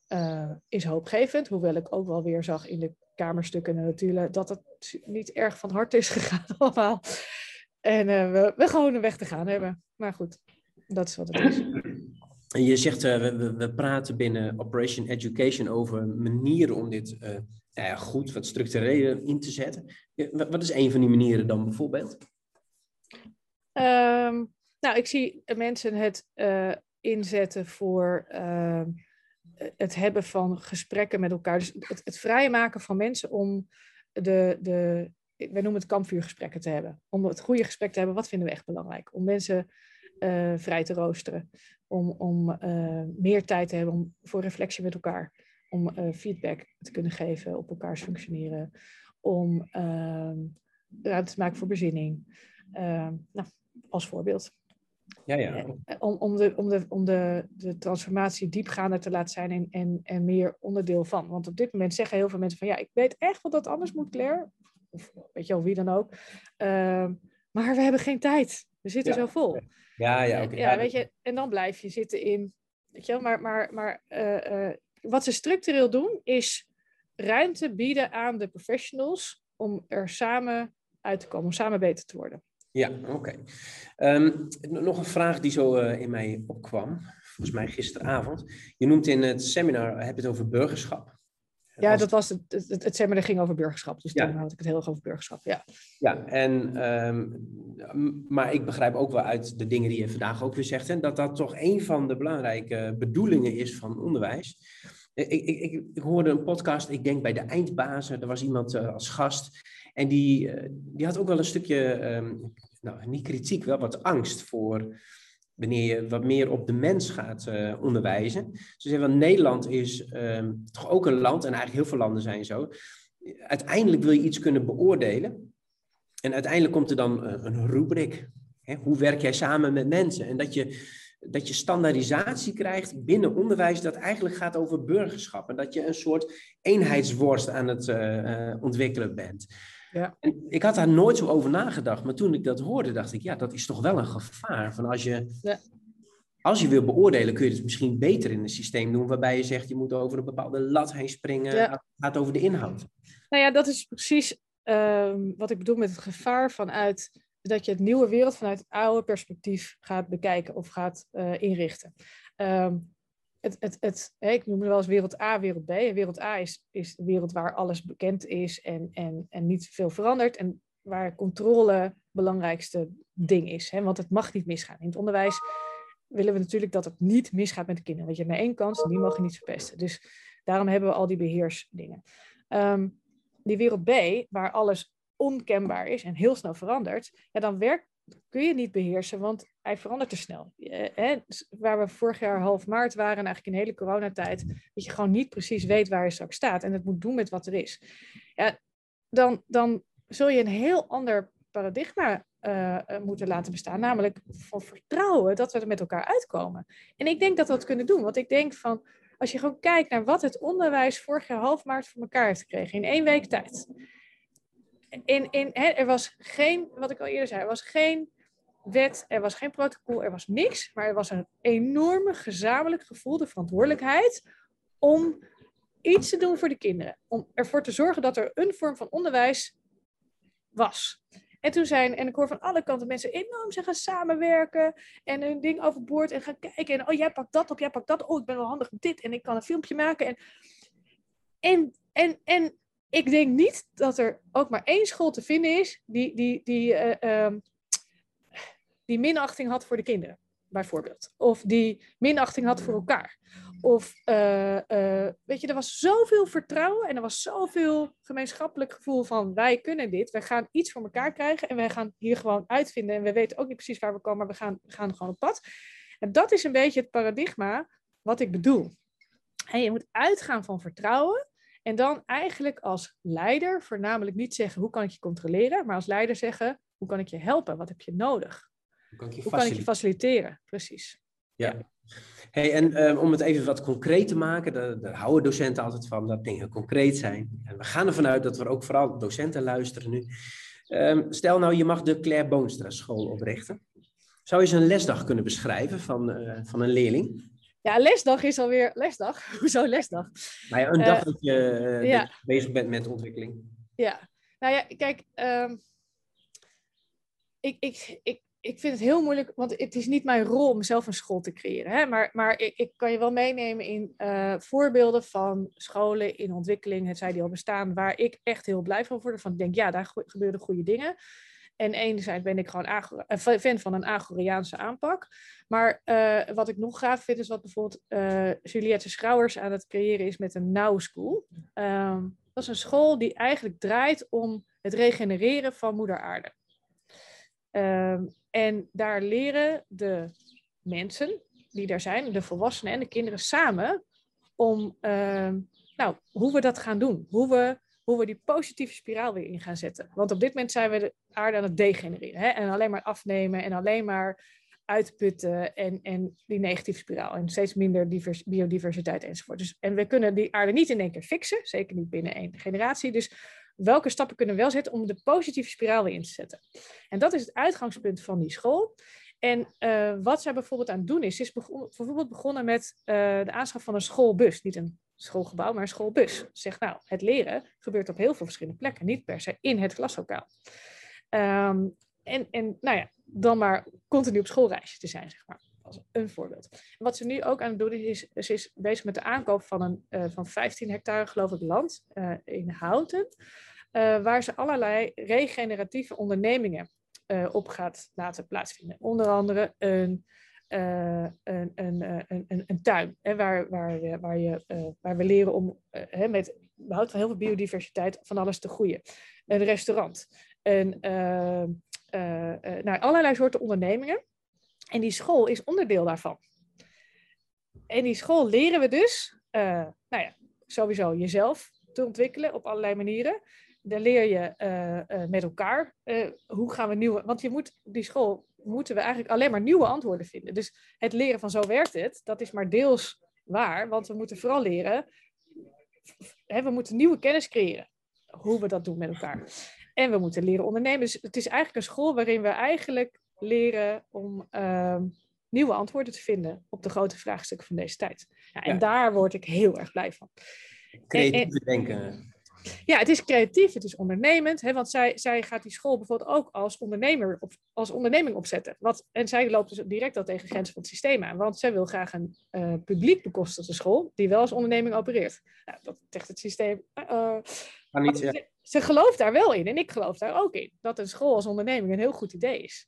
is hoopgevend. Hoewel ik ook wel weer zag in de kamerstukken natuurlijk, dat het niet erg van harte is (laughs) gegaan allemaal. En uh, we, we gewoon een weg te gaan hebben. Maar goed, dat is wat het is. En je zegt, uh, we, we, praten binnen Operation Education over manieren om dit uh, ja, goed, wat structureel in te zetten. Wat is een van die manieren dan bijvoorbeeld? Um, nou, ik zie mensen het inzetten voor ehm, het hebben van gesprekken met elkaar. Dus het, het vrijmaken van mensen om de, de, wij noemen het kampvuurgesprekken te hebben. Om het goede gesprek te hebben, wat vinden we echt belangrijk? Om mensen uh, vrij te roosteren. Om, om uh, meer tijd te hebben om, voor reflectie met elkaar. Om uh, feedback te kunnen geven op elkaars functioneren. Om ruimte te maken voor bezinning. nou, als voorbeeld. Ja, ja. Eh, eh, om, om, de, om, de, om de, de transformatie diepgaander te laten zijn en, en, en meer onderdeel van. Want op dit moment zeggen heel veel mensen van ja, ik weet echt wat dat anders moet, Claire. Of weet je wel, wie dan ook. Uh, maar we hebben geen tijd. We zitten zo vol. Ja, ja, oké. Ja, weet je, en dan blijf je zitten in. Weet je wel, maar, maar, maar uh, uh, wat ze structureel doen is ruimte bieden aan de professionals om er samen uit te komen, om samen beter te worden. Ja, oké. Um, nog een vraag die zo uh, in mij opkwam, volgens mij gisteravond. Je noemt in het seminar, heb je het over burgerschap. Ja, Als... dat was het, het, het, seminar ging over burgerschap, dus ja. toen had ik het heel erg over burgerschap, ja. Ja, en, um, maar ik begrijp ook wel uit de dingen die je vandaag ook weer zegt, hè, dat dat toch een van de belangrijke bedoelingen is van onderwijs. Ik, ik, ik, ik, hoorde een podcast, ik denk bij de eindbazen, er was iemand als gast. En die, die had ook wel een stukje, ehm, nou niet kritiek, wel wat angst voor wanneer je wat meer op de mens gaat onderwijzen. Ze zeggen wel, Nederland is ehm, toch ook een land, en eigenlijk heel veel landen zijn zo. Uiteindelijk wil je iets kunnen beoordelen. En uiteindelijk komt er dan een rubriek. Hoe werk jij samen met mensen? En dat je, dat je standaardisatie krijgt binnen onderwijs dat eigenlijk gaat over burgerschap. En dat je een soort eenheidsworst aan het ontwikkelen bent. Ja. En ik had daar nooit zo over nagedacht, maar toen ik dat hoorde, dacht ik, ja, dat is toch wel een gevaar. Van als je, ja. als je wil beoordelen, kun je het misschien beter in een systeem doen, waarbij je zegt, je moet over een bepaalde lat heen springen. Ja. Het gaat over de inhoud. Nou ja, dat is precies uh, wat ik bedoel met het gevaar vanuit dat je het nieuwe wereld vanuit het oude perspectief gaat bekijken of gaat uh, inrichten. Um, het, het, het, ik noem het wel eens wereld A, wereld B. En wereld A is, is de wereld waar alles bekend is en, en, en niet veel verandert. En waar controle het belangrijkste ding is. Hè? Want het mag niet misgaan. In het onderwijs willen we natuurlijk dat het niet misgaat met de kinderen. Want je hebt maar één kans en die mag je niet verpesten. Dus daarom hebben we al die beheersdingen. Um, die wereld B, waar alles onkenbaar is en heel snel verandert, ja, dan werkt, kun je niet beheersen, want hij verandert te snel. hè, waar we vorig jaar half maart waren, en eigenlijk in de hele coronatijd, dat je gewoon niet precies weet waar je straks staat en het moet doen met wat er is. Ja, dan, dan zul je een heel ander paradigma uh, moeten laten bestaan, namelijk van vertrouwen dat we er met elkaar uitkomen. En ik denk dat we dat kunnen doen, want ik denk van, als je gewoon kijkt naar wat het onderwijs vorig jaar half maart voor elkaar heeft gekregen, in één week tijd er was geen, wat ik al eerder zei, er was geen wet, er was geen protocol, er was niks. Maar er was een enorme gezamenlijk gevoel, de verantwoordelijkheid om iets te doen voor de kinderen. Om ervoor te zorgen dat er een vorm van onderwijs was. En toen zijn, en ik hoor van alle kanten mensen enorm zijn gaan samenwerken en hun ding overboord en gaan kijken. En oh, jij pakt dat op, jij pakt dat. Oh, ik ben wel handig met dit en ik kan een filmpje maken. En, en, en, en ik denk niet dat er ook maar één school te vinden is die, die, die, uh, die minachting had voor de kinderen, bijvoorbeeld. Of die minachting had voor elkaar. Of, uh, weet je, er was zoveel vertrouwen en er was zoveel gemeenschappelijk gevoel van wij kunnen dit, wij gaan iets voor elkaar krijgen en wij gaan hier gewoon uitvinden. En we weten ook niet precies waar we komen, maar we gaan, gaan gewoon op pad. En dat is een beetje het paradigma wat ik bedoel. En je moet uitgaan van vertrouwen en dan eigenlijk als leider voornamelijk niet zeggen hoe kan ik je controleren, maar als leider zeggen hoe kan ik je helpen, wat heb je nodig? Hoe kan ik je, hoe kan ik je faciliteren? Precies. Ja. Hey, en um, om het even wat concreet te maken, daar, daar, houden docenten altijd van dat dingen concreet zijn. En we gaan ervan uit dat we ook vooral docenten luisteren nu. Um, stel nou, je mag de Claire Boonstra school oprichten. Zou je eens een lesdag kunnen beschrijven van, uh, van een leerling? Ja, lesdag is alweer lesdag. (laughs) Hoezo lesdag? Nou ja, een dag uh, dat, je, uh, ja. bezig bent met ontwikkeling. Ja, nou ja, kijk, um, ik, ik, ik, ik vind het heel moeilijk, want het is niet mijn rol om zelf een school te creëren. Hè? Maar, maar ik, ik kan je wel meenemen in uh, voorbeelden van scholen in ontwikkeling, het zij die al bestaan, waar ik echt heel blij van word. Van ik denk, ja, daar gebeuren goede dingen. En enerzijds ben ik gewoon een fan van een Agoriaanse aanpak. Maar uh, wat ik nog gaaf vind, is wat bijvoorbeeld uh, Juliette Schrouwers aan het creëren is met een Now School. Um, dat is een school die eigenlijk draait om het regenereren van moeder aarde. Um, en daar leren de mensen die daar zijn, de volwassenen en de kinderen samen, om uh, nou, hoe we dat gaan doen. Hoe we hoe we die positieve spiraal weer in gaan zetten. Want op dit moment zijn we de aarde aan het degenereren. Hè? En alleen maar afnemen en alleen maar uitputten en, en die negatieve spiraal. En steeds minder divers, biodiversiteit enzovoort. Dus, en we kunnen die aarde niet in één keer fixen, zeker niet binnen één generatie. Dus welke stappen kunnen we wel zetten om de positieve spiraal weer in te zetten? En dat is het uitgangspunt van die school. En uh, wat zij bijvoorbeeld aan het doen is, is bijvoorbeeld begonnen met uh, de aanschaf van een schoolbus. Niet een schoolgebouw, maar een schoolbus. Zegt nou, het leren gebeurt op heel veel verschillende plekken, niet per se in het klaslokaal. Um, en, en nou ja, dan maar continu op schoolreisje te zijn, zeg maar. Als een voorbeeld. Wat ze nu ook aan het doen is, ze is bezig met de aankoop van, een, uh, van 15 hectare, geloof ik, land uh, in Houten. Uh, waar ze allerlei regeneratieve ondernemingen op gaat laten plaatsvinden. Onder andere een een, een, een, een, tuin hè, waar, waar, waar, je, waar we leren om hè, met behoud heel veel biodiversiteit van alles te groeien. Een restaurant. Een, nou, allerlei soorten ondernemingen. En die school is onderdeel daarvan. En die school leren we dus, nou ja, sowieso jezelf te ontwikkelen op allerlei manieren. Daar leer je met elkaar hoe gaan we nieuwe. Want je moet die school moeten we eigenlijk alleen maar nieuwe antwoorden vinden. Dus het leren van zo werkt het, dat is maar deels waar. Want we moeten vooral leren. Hè, we moeten nieuwe kennis creëren. Hoe we dat doen met elkaar. En we moeten leren ondernemen. Dus het is eigenlijk een school waarin we eigenlijk leren om uh, nieuwe antwoorden te vinden op de grote vraagstukken van deze tijd. Ja, en ja. daar word ik heel erg blij van. Creatief denken. Ja, het is creatief, het is ondernemend. Hè, want zij, zij gaat die school bijvoorbeeld ook als, ondernemer op, als onderneming opzetten. Wat, en zij loopt dus direct al tegen grenzen van het systeem aan. Want zij wil graag een uh, publiek bekostigde school die wel als onderneming opereert. Nou, dat zegt het systeem. Uh, niet, ja. ze, ze gelooft daar wel in en ik geloof daar ook in. Dat een school als onderneming een heel goed idee is.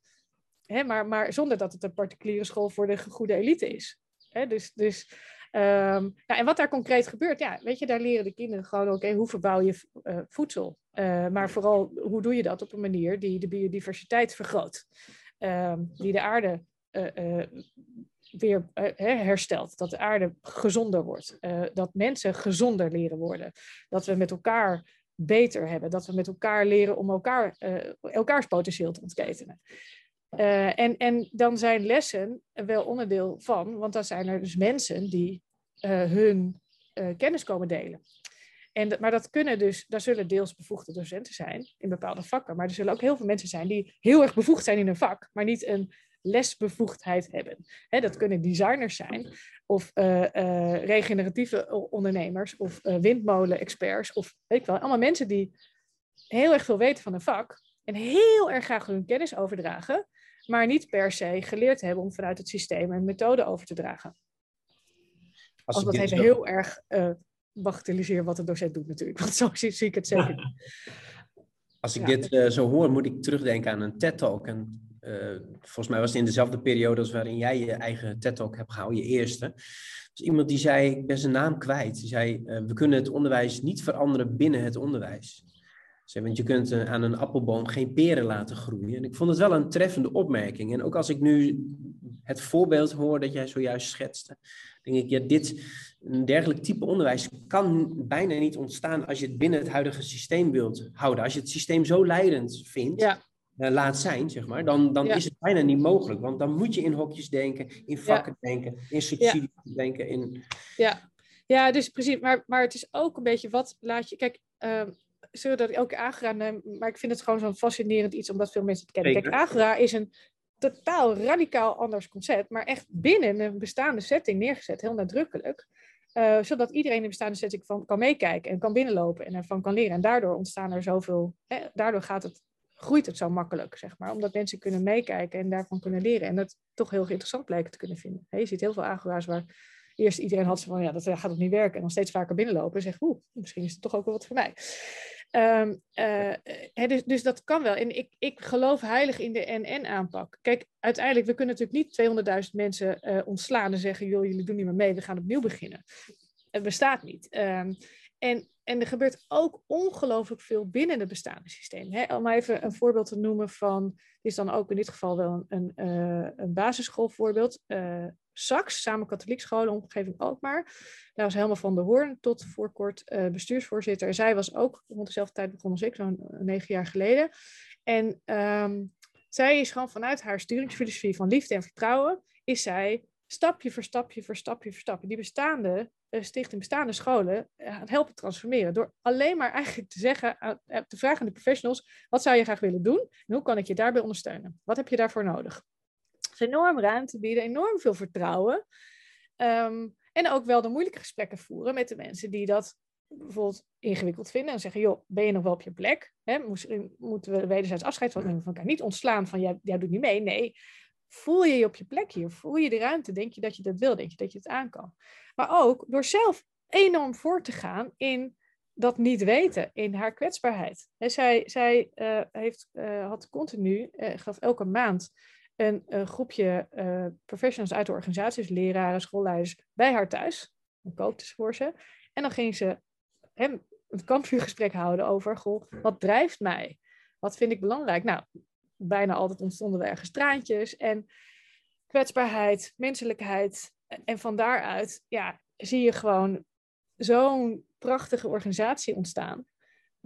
Hè, maar, maar zonder dat het een particuliere school voor de goede elite is. Hè, dus, dus Um, ja, en wat daar concreet gebeurt, ja, weet je, daar leren de kinderen gewoon, oké, hoe verbouw je uh, voedsel? Uh, maar vooral, hoe doe je dat op een manier die de biodiversiteit vergroot? Um, die de aarde uh, weer herstelt, dat de aarde gezonder wordt, dat mensen gezonder leren worden, dat we met elkaar beter hebben, dat we met elkaar leren om elkaar, elkaars potentieel te ontketenen. En, en dan zijn lessen wel onderdeel van, want dan zijn er dus mensen die hun uh, kennis komen delen. En, maar dat kunnen dus, daar zullen deels bevoegde docenten zijn in bepaalde vakken, maar er zullen ook heel veel mensen zijn die heel erg bevoegd zijn in een vak, maar niet een lesbevoegdheid hebben. Dat kunnen designers zijn, of regeneratieve ondernemers, of windmolen-experts, of weet ik wel, allemaal mensen die heel erg veel weten van een vak en heel erg graag hun kennis overdragen, maar niet per se geleerd hebben om vanuit het systeem een methode over te dragen. Als, dat even heel erg uh, bagatelliseer wat de docent doet natuurlijk, want (laughs) zo zie, zie ik het zeker (laughs) Als ik dit uh, zo hoor, moet ik terugdenken aan een TED-talk. En uh, volgens mij was het in dezelfde periode als waarin jij je eigen TED-talk hebt gehouden, je eerste. Dus iemand die zei, ik ben zijn naam kwijt. Die zei, we kunnen het onderwijs niet veranderen binnen het onderwijs. Want je kunt eh, aan een appelboom geen peren laten groeien. En ik vond het wel een treffende opmerking. En ook als ik nu het voorbeeld hoor dat jij zojuist schetste, denk ik, ja, dit, een dergelijk type onderwijs kan bijna niet ontstaan als je het binnen het huidige systeem wilt houden. Als je het systeem zo leidend vindt, ja. uh, laat zijn, zeg maar, dan, dan is het bijna niet mogelijk. Want dan moet je in hokjes denken, in vakken denken, in subsidies denken. In... Ja. ja, dus precies. Maar, maar het is ook een beetje wat laat je. Kijk, uh, zullen dat ook neem, maar ik vind het gewoon zo'n fascinerend iets omdat veel mensen het kennen. Kijk, Agora is een totaal radicaal anders concept, maar echt binnen een bestaande setting neergezet, heel nadrukkelijk. Uh, zodat iedereen in de bestaande setting van, kan meekijken en kan binnenlopen en ervan kan leren. En daardoor ontstaan er zoveel, hè, daardoor gaat het, groeit het zo makkelijk, zeg maar. Omdat mensen kunnen meekijken en daarvan kunnen leren. En dat toch heel interessant blijken te kunnen vinden. je ziet heel veel agora's waar eerst iedereen had ze van, ja, dat gaat ook niet werken. En dan steeds vaker binnenlopen en zeggen, oeh, misschien is het toch ook wel wat voor mij. Um, uh, dus, dus, dat kan wel. En ik, ik geloof heilig in de NN-aanpak. Kijk, uiteindelijk, we kunnen natuurlijk niet 200.000 mensen uh, ontslaan en zeggen, joh, jullie doen niet meer mee, we gaan opnieuw beginnen. Het bestaat niet. Um, en, en er gebeurt ook ongelooflijk veel binnen het bestaande systeem. Hè? Om maar even een voorbeeld te noemen van, is dan ook in dit geval wel een, een, uh, een basisschoolvoorbeeld. SAX, samen katholiek scholen, omgeving Alkmaar. Daar was helemaal van de Hoorn tot voor kort uh, bestuursvoorzitter. Zij was ook rond dezelfde tijd begonnen als ik, zo'n negen jaar geleden. En um, zij is gewoon vanuit haar sturingsfilosofie van liefde en vertrouwen, is zij stapje voor stapje voor stapje voor stapje die bestaande uh, stichting, bestaande scholen helpen transformeren. Door alleen maar eigenlijk te zeggen, te vragen aan de professionals, wat zou je graag willen doen en hoe kan ik je daarbij ondersteunen? Wat heb je daarvoor nodig? Enorm ruimte bieden, enorm veel vertrouwen. Um, en ook wel de moeilijke gesprekken voeren met de mensen die dat bijvoorbeeld ingewikkeld vinden. En zeggen, joh, ben je nog wel op je plek? Moeten we wederzijds afscheid van elkaar niet ontslaan van, jij, jij doet niet mee. Nee, voel je je op je plek hier? Voel je de ruimte? Denk je dat je dat wil? Denk je dat je het aan kan? Maar ook door zelf enorm voor te gaan in dat niet weten, in haar kwetsbaarheid. zij zij uh, heeft, uh, had continu, uh, gaf elke maand een, een groepje uh, professionals uit de organisaties, leraren, schoolleiders, bij haar thuis. Kookte ze voor ze. En dan ging ze hem een kampvuurgesprek houden over, goh, wat drijft mij? Wat vind ik belangrijk? Nou, bijna altijd ontstonden er ergens traantjes en kwetsbaarheid, menselijkheid. En van daaruit ja, zie je gewoon zo'n prachtige organisatie ontstaan.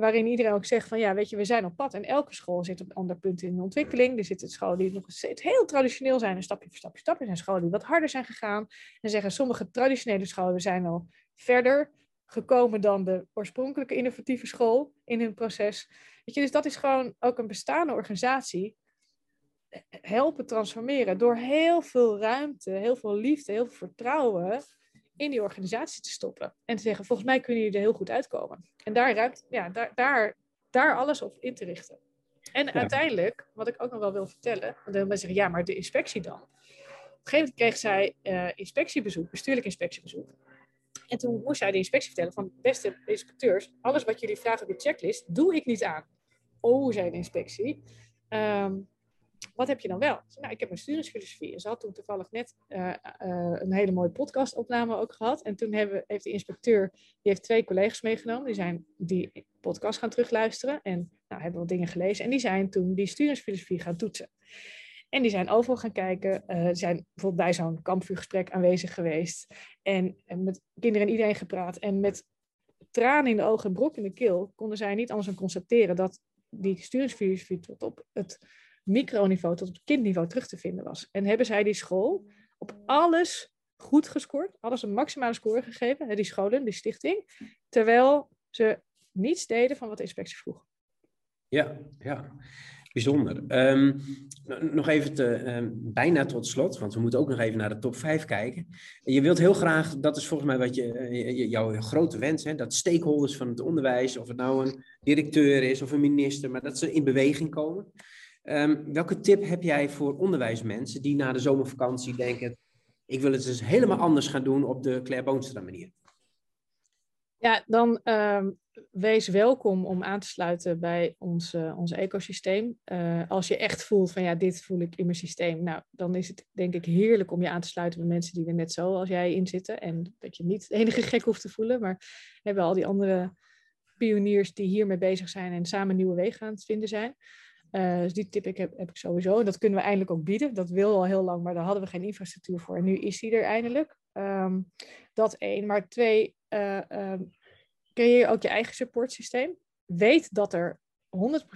Waarin iedereen ook zegt van ja, weet je, we zijn op pad. En elke school zit op een ander punt in de ontwikkeling. Er zitten scholen die nog steeds heel traditioneel zijn en stapje voor stapje stapje. Er zijn scholen die wat harder zijn gegaan. En zeggen sommige traditionele scholen zijn al verder gekomen dan de oorspronkelijke innovatieve school in hun proces. Weet je, dus dat is gewoon ook een bestaande organisatie helpen transformeren door heel veel ruimte, heel veel liefde, heel veel vertrouwen in die organisatie te stoppen. En te zeggen, volgens mij kunnen jullie er heel goed uitkomen. En daar, ruimte, ja, daar, daar, daar alles op in te richten. En uiteindelijk, wat ik ook nog wel wil vertellen, want dan mensen zeggen, ja, maar de inspectie dan. Op een gegeven moment kreeg zij uh, inspectiebezoek, bestuurlijk inspectiebezoek. En toen moest zij de inspectie vertellen van, beste inspecteurs, alles wat jullie vragen op de checklist, doe ik niet aan. Oh, zei de inspectie. Um, wat heb je dan wel? Nou, ik heb een sturingsfilosofie. En ze had toen toevallig net uh, uh, een hele mooie podcastopname ook gehad. En toen hebben, heeft de inspecteur, die heeft twee collega's meegenomen. Die zijn die podcast gaan terugluisteren. En nou, hebben wat dingen gelezen. En die zijn toen die sturingsfilosofie gaan toetsen. En die zijn overal gaan kijken. Uh, zijn bijvoorbeeld bij zo'n kampvuurgesprek aanwezig geweest. En, en, met kinderen en iedereen gepraat. En met tranen in de ogen en brok in de keel konden zij niet anders dan constateren dat die sturingsfilosofie tot op het microniveau tot op kindniveau terug te vinden was. En hebben zij die school op alles goed gescoord, alles een maximale score gegeven, die scholen, die stichting, terwijl ze niets deden van wat de inspectie vroeg. Ja, ja. Bijzonder. Um, nog even te, um, bijna tot slot, want we moeten ook nog even naar de top 5 kijken. Je wilt heel graag, dat is volgens mij wat je, uh, jouw grote wens, hè, dat stakeholders van het onderwijs, of het nou een directeur is of een minister, maar dat ze in beweging komen. Um, welke tip heb jij voor onderwijsmensen die na de zomervakantie denken: ik wil het dus helemaal anders gaan doen op de Claire Boonstra manier? Ja, dan um, wees welkom om aan te sluiten bij ons, uh, ons ecosysteem. Uh, als je echt voelt van ja, dit voel ik in mijn systeem. Nou, dan is het denk ik heerlijk om je aan te sluiten bij mensen die er net zo als jij in zitten. En dat je niet de enige gek hoeft te voelen, maar hebben al die andere pioniers die hiermee bezig zijn en samen nieuwe wegen aan het vinden zijn. Uh, dus die tip heb, ik sowieso. En dat kunnen we eindelijk ook bieden. Dat wil al heel lang, maar daar hadden we geen infrastructuur voor. En nu is die er eindelijk. Um, dat één. Maar twee, uh, um, creëer ook je eigen supportsysteem. Weet dat er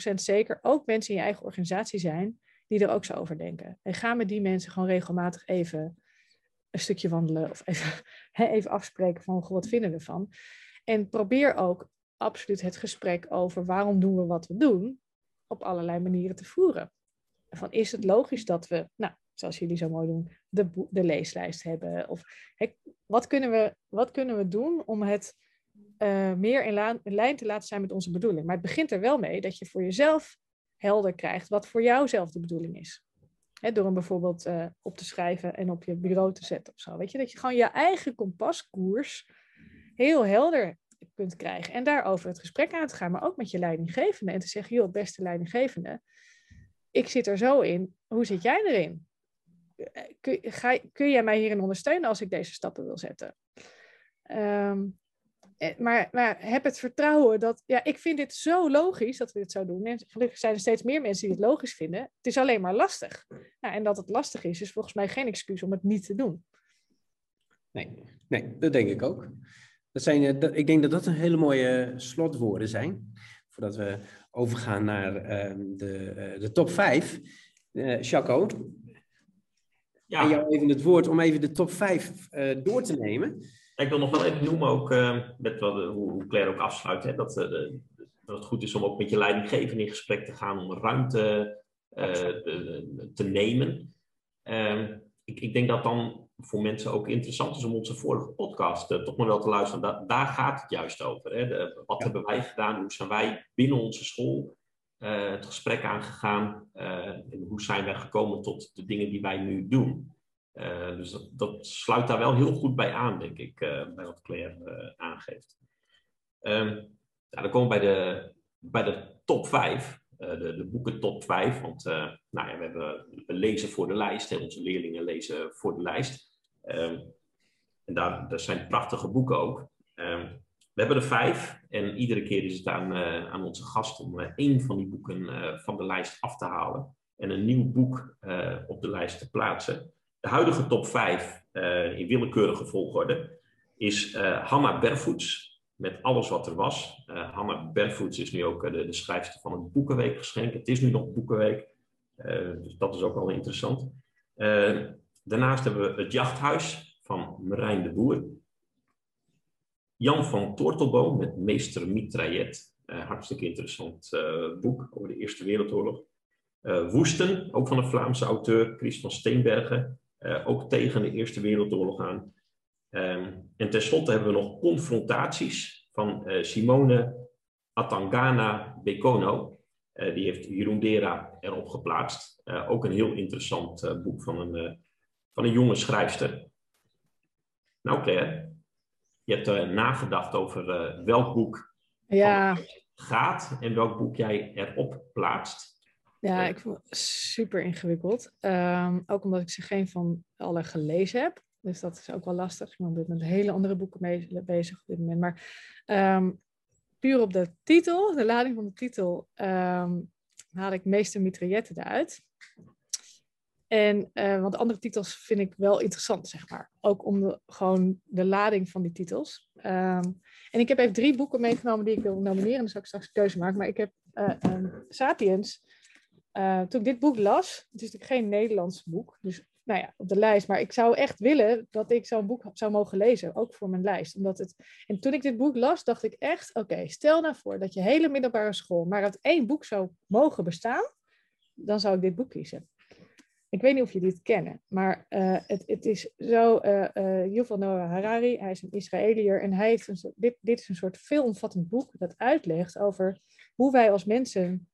100% zeker ook mensen in je eigen organisatie zijn die er ook zo over denken. En ga met die mensen gewoon regelmatig even een stukje wandelen of even, (laughs) even afspreken van wat vinden we ervan. En probeer ook absoluut het gesprek over waarom doen we wat we doen op allerlei manieren te voeren. Van is het logisch dat we, nou, zoals jullie zo mooi doen, de, de leeslijst hebben? Of wat, kunnen we, wat kunnen we doen om het uh, meer in, lijn te laten zijn met onze bedoeling? Maar het begint er wel mee dat je voor jezelf helder krijgt wat voor jou zelf de bedoeling is. Door hem bijvoorbeeld uh, op te schrijven en op je bureau te zetten of zo. Weet je, dat je gewoon je eigen kompaskoers heel helder kunt krijgen. En daarover het gesprek aan te gaan, maar ook met je leidinggevende. En te zeggen, joh, beste leidinggevende, ik zit er zo in. Hoe zit jij erin? Kun, ga, kun jij mij hierin ondersteunen als ik deze stappen wil zetten? Um, maar, maar heb het vertrouwen dat, ja, ik vind dit zo logisch dat we dit zo doen. En gelukkig zijn er steeds meer mensen die het logisch vinden. Het is alleen maar lastig. Nou, en dat het lastig is, is volgens mij geen excuus om het niet te doen. Nee, nee dat denk ik ook. Dat zijn, eh, ik denk dat dat een hele mooie slotwoorden zijn. Voordat we overgaan naar ehm, de, eh, de top 5. Uh, Chaco, ja. en jou even het woord om even de top 5 door te nemen. Ik wil nog wel even noemen, ook met wat, hoe Claire ook afsluit, hè, dat, dat het goed is om ook met je leidinggevende in gesprek te gaan om ruimte te nemen. Ehm, ik, ik, denk dat dan voor mensen ook interessant is om onze vorige podcast uh, toch maar wel te luisteren. daar gaat het juist over. Hè? De, wat hebben wij gedaan? Hoe zijn wij binnen onze school uh, het gesprek aangegaan? Uh, en hoe zijn wij gekomen tot de dingen die wij nu doen? dus dat, dat, sluit daar wel heel goed bij aan, denk ik, bij wat Claire aangeeft. Um, nou, dan komen we bij de, bij de top 5. De, de boeken top 5. Want nou ja, we, hebben, lezen voor de lijst. Onze leerlingen lezen voor de lijst. Ehm, en daar, zijn prachtige boeken ook. Ehm, we hebben er vijf en iedere keer is het aan, aan onze gast om één van die boeken van de lijst af te halen en een nieuw boek op de lijst te plaatsen. De huidige top 5 in willekeurige volgorde is uh, Hanna Bervoets met alles wat er was. Uh, Hanna Bervoets is nu ook de, de, schrijfster van het Boekenweekgeschenk. Het is nu nog Boekenweek, dus dat is ook wel interessant. daarnaast hebben we Het Jachthuis van Marijn de Boer. Jan van Tortelboom met Meester Mitraillet. hartstikke interessant boek over de Eerste Wereldoorlog. Woesten, ook van een Vlaamse auteur, Chris van Steenbergen. ook tegen de Eerste Wereldoorlog aan. Ehm, en tenslotte hebben we nog confrontaties van uh, Simone Atangana Bekono. Uh, die heeft Jeroen Dera erop geplaatst. Uh, ook een heel interessant boek van een, van een jonge schrijfster. Nou Claire, je hebt nagedacht over welk boek ja. gaat en welk boek jij erop plaatst. Ja, ik vond het super ingewikkeld. Um, ook omdat ik ze geen van alle gelezen heb. Dus dat is ook wel lastig. Ik ben met hele andere boeken mee, bezig op dit moment. Maar um, puur op de titel, de lading van de titel, um, haal ik meeste mitrailletten eruit. En, uh, want andere titels vind ik wel interessant, zeg maar. Ook om de, gewoon de lading van die titels. Um, en ik heb even drie boeken meegenomen die ik wil nomineren. Dan zal ik straks een keuze maken. Maar ik heb uh, Sapiens. Uh, toen ik dit boek las, het is natuurlijk geen Nederlands boek. Dus nou ja, op de lijst. Maar ik zou echt willen dat ik zo'n boek zou mogen lezen, ook voor mijn lijst. Omdat het... En toen ik dit boek las, dacht ik echt, oké, stel nou voor dat je hele middelbare school maar uit één boek zou mogen bestaan, dan zou ik dit boek kiezen. Ik weet niet of jullie dit kennen, maar uh, het, het is zo, uh, uh, Yuval Noah Harari, hij is een Israëliër en hij heeft een, dit, dit is een soort veelomvattend boek dat uitlegt over hoe wij als mensen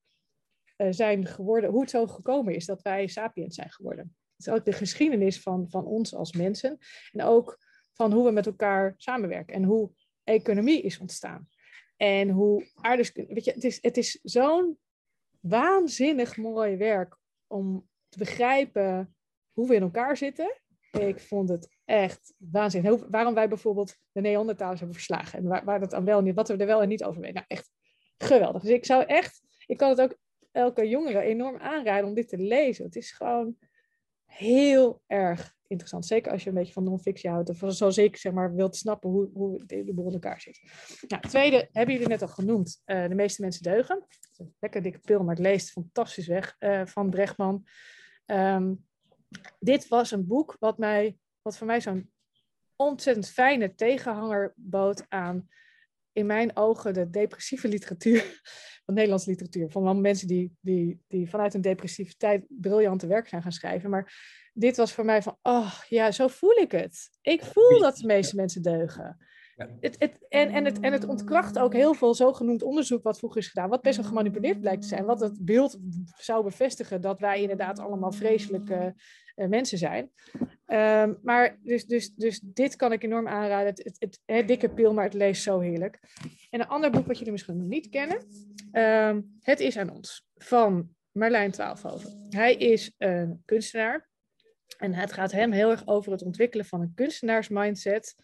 zijn geworden, hoe het zo gekomen is dat wij sapiens zijn geworden is ook de geschiedenis van, van ons als mensen. En ook van hoe we met elkaar samenwerken en hoe economie is ontstaan. En hoe aardeskunde. Weet je, het is, het is zo'n waanzinnig mooi werk om te begrijpen hoe we in elkaar zitten. Ik vond het echt waanzinnig. Waarom wij bijvoorbeeld de Neandertalers hebben verslagen. En waar, waar dat aan wel niet, wat we er wel en niet over weten. Nou, echt geweldig. Dus ik zou echt, ik kan het ook elke jongere enorm aanraden om dit te lezen. Het is gewoon heel erg interessant. Zeker als je een beetje van non-fictie houdt. Of zo zeker zeg maar, wilt snappen hoe, hoe de boel in elkaar zit. Nou, tweede hebben jullie net al genoemd. Uh, de meeste mensen deugen. Lekker dikke pil, maar het leest fantastisch weg. Uh, van Brechtman. Um, dit was een boek wat, mij, wat voor mij zo'n ontzettend fijne tegenhanger bood aan in mijn ogen de depressieve literatuur (laughs) van Nederlandse literatuur. Van mensen die, die, die vanuit een depressiviteit briljante werk zijn gaan schrijven. Maar dit was voor mij van, oh ja, zo voel ik het. Ik voel dat de meeste mensen deugen. Het, het, en, en, het, en het ontkracht ook heel veel zogenoemd onderzoek wat vroeger is gedaan, wat best wel gemanipuleerd blijkt te zijn. Wat het beeld zou bevestigen dat wij inderdaad allemaal vreselijke uh, mensen zijn. Um, maar dus, dus, dus dit kan ik enorm aanraden. Het, het, het, dikke pil, maar het leest zo heerlijk. En een ander boek wat jullie misschien niet kennen. Um, het is aan ons. Van Marlijn Twaalfhoven. Hij is een kunstenaar. En het gaat hem heel erg over het ontwikkelen van een kunstenaarsmindset.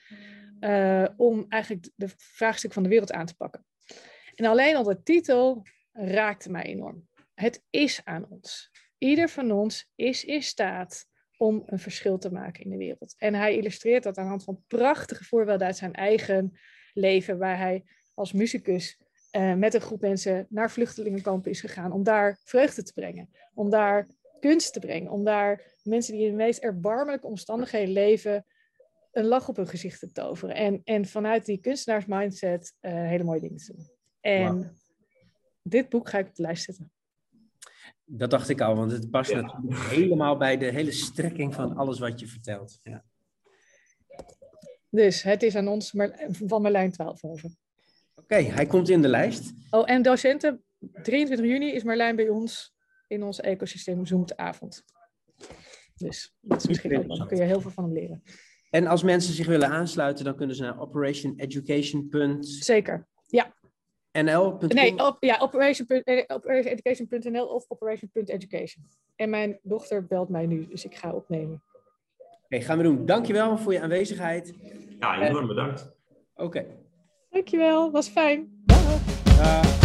Uh, om eigenlijk de vraagstuk van de wereld aan te pakken. En alleen al de titel raakte mij enorm. Het is aan ons. Ieder van ons is in staat om een verschil te maken in de wereld. En hij illustreert dat aan de hand van prachtige voorbeelden uit zijn eigen leven, waar hij als muzikus uh, met een groep mensen naar vluchtelingenkampen is gegaan om daar vreugde te brengen, om daar kunst te brengen, om daar mensen die in de meest erbarmelijke omstandigheden leven een lach op hun gezicht te toveren. En, en vanuit die kunstenaarsmindset uh, hele mooie dingen te doen. En dit boek ga ik op de lijst zetten. Dat dacht ik al, want het past natuurlijk helemaal bij de hele strekking van alles wat je vertelt. Ja. Dus het is aan ons van Marlijn 12 over. Oké, hij komt in de lijst. Oh, en docenten, 23 juni is Marlijn bij ons in ons ecosysteem Zoomtavond. Dus dat is misschien ook, dan kun je heel veel van hem leren. En als mensen zich willen aansluiten, dan kunnen ze naar operationeducation. Zeker, ja. NL.com? Nee, op, ja, operation, eh, operationeducation.nl of operation.education. En mijn dochter belt mij nu, dus ik ga opnemen. Oké, gaan we doen. Dankjewel voor je aanwezigheid. Ja, enorm bedankt. Oké. Dankjewel, was fijn. Dag. Dag.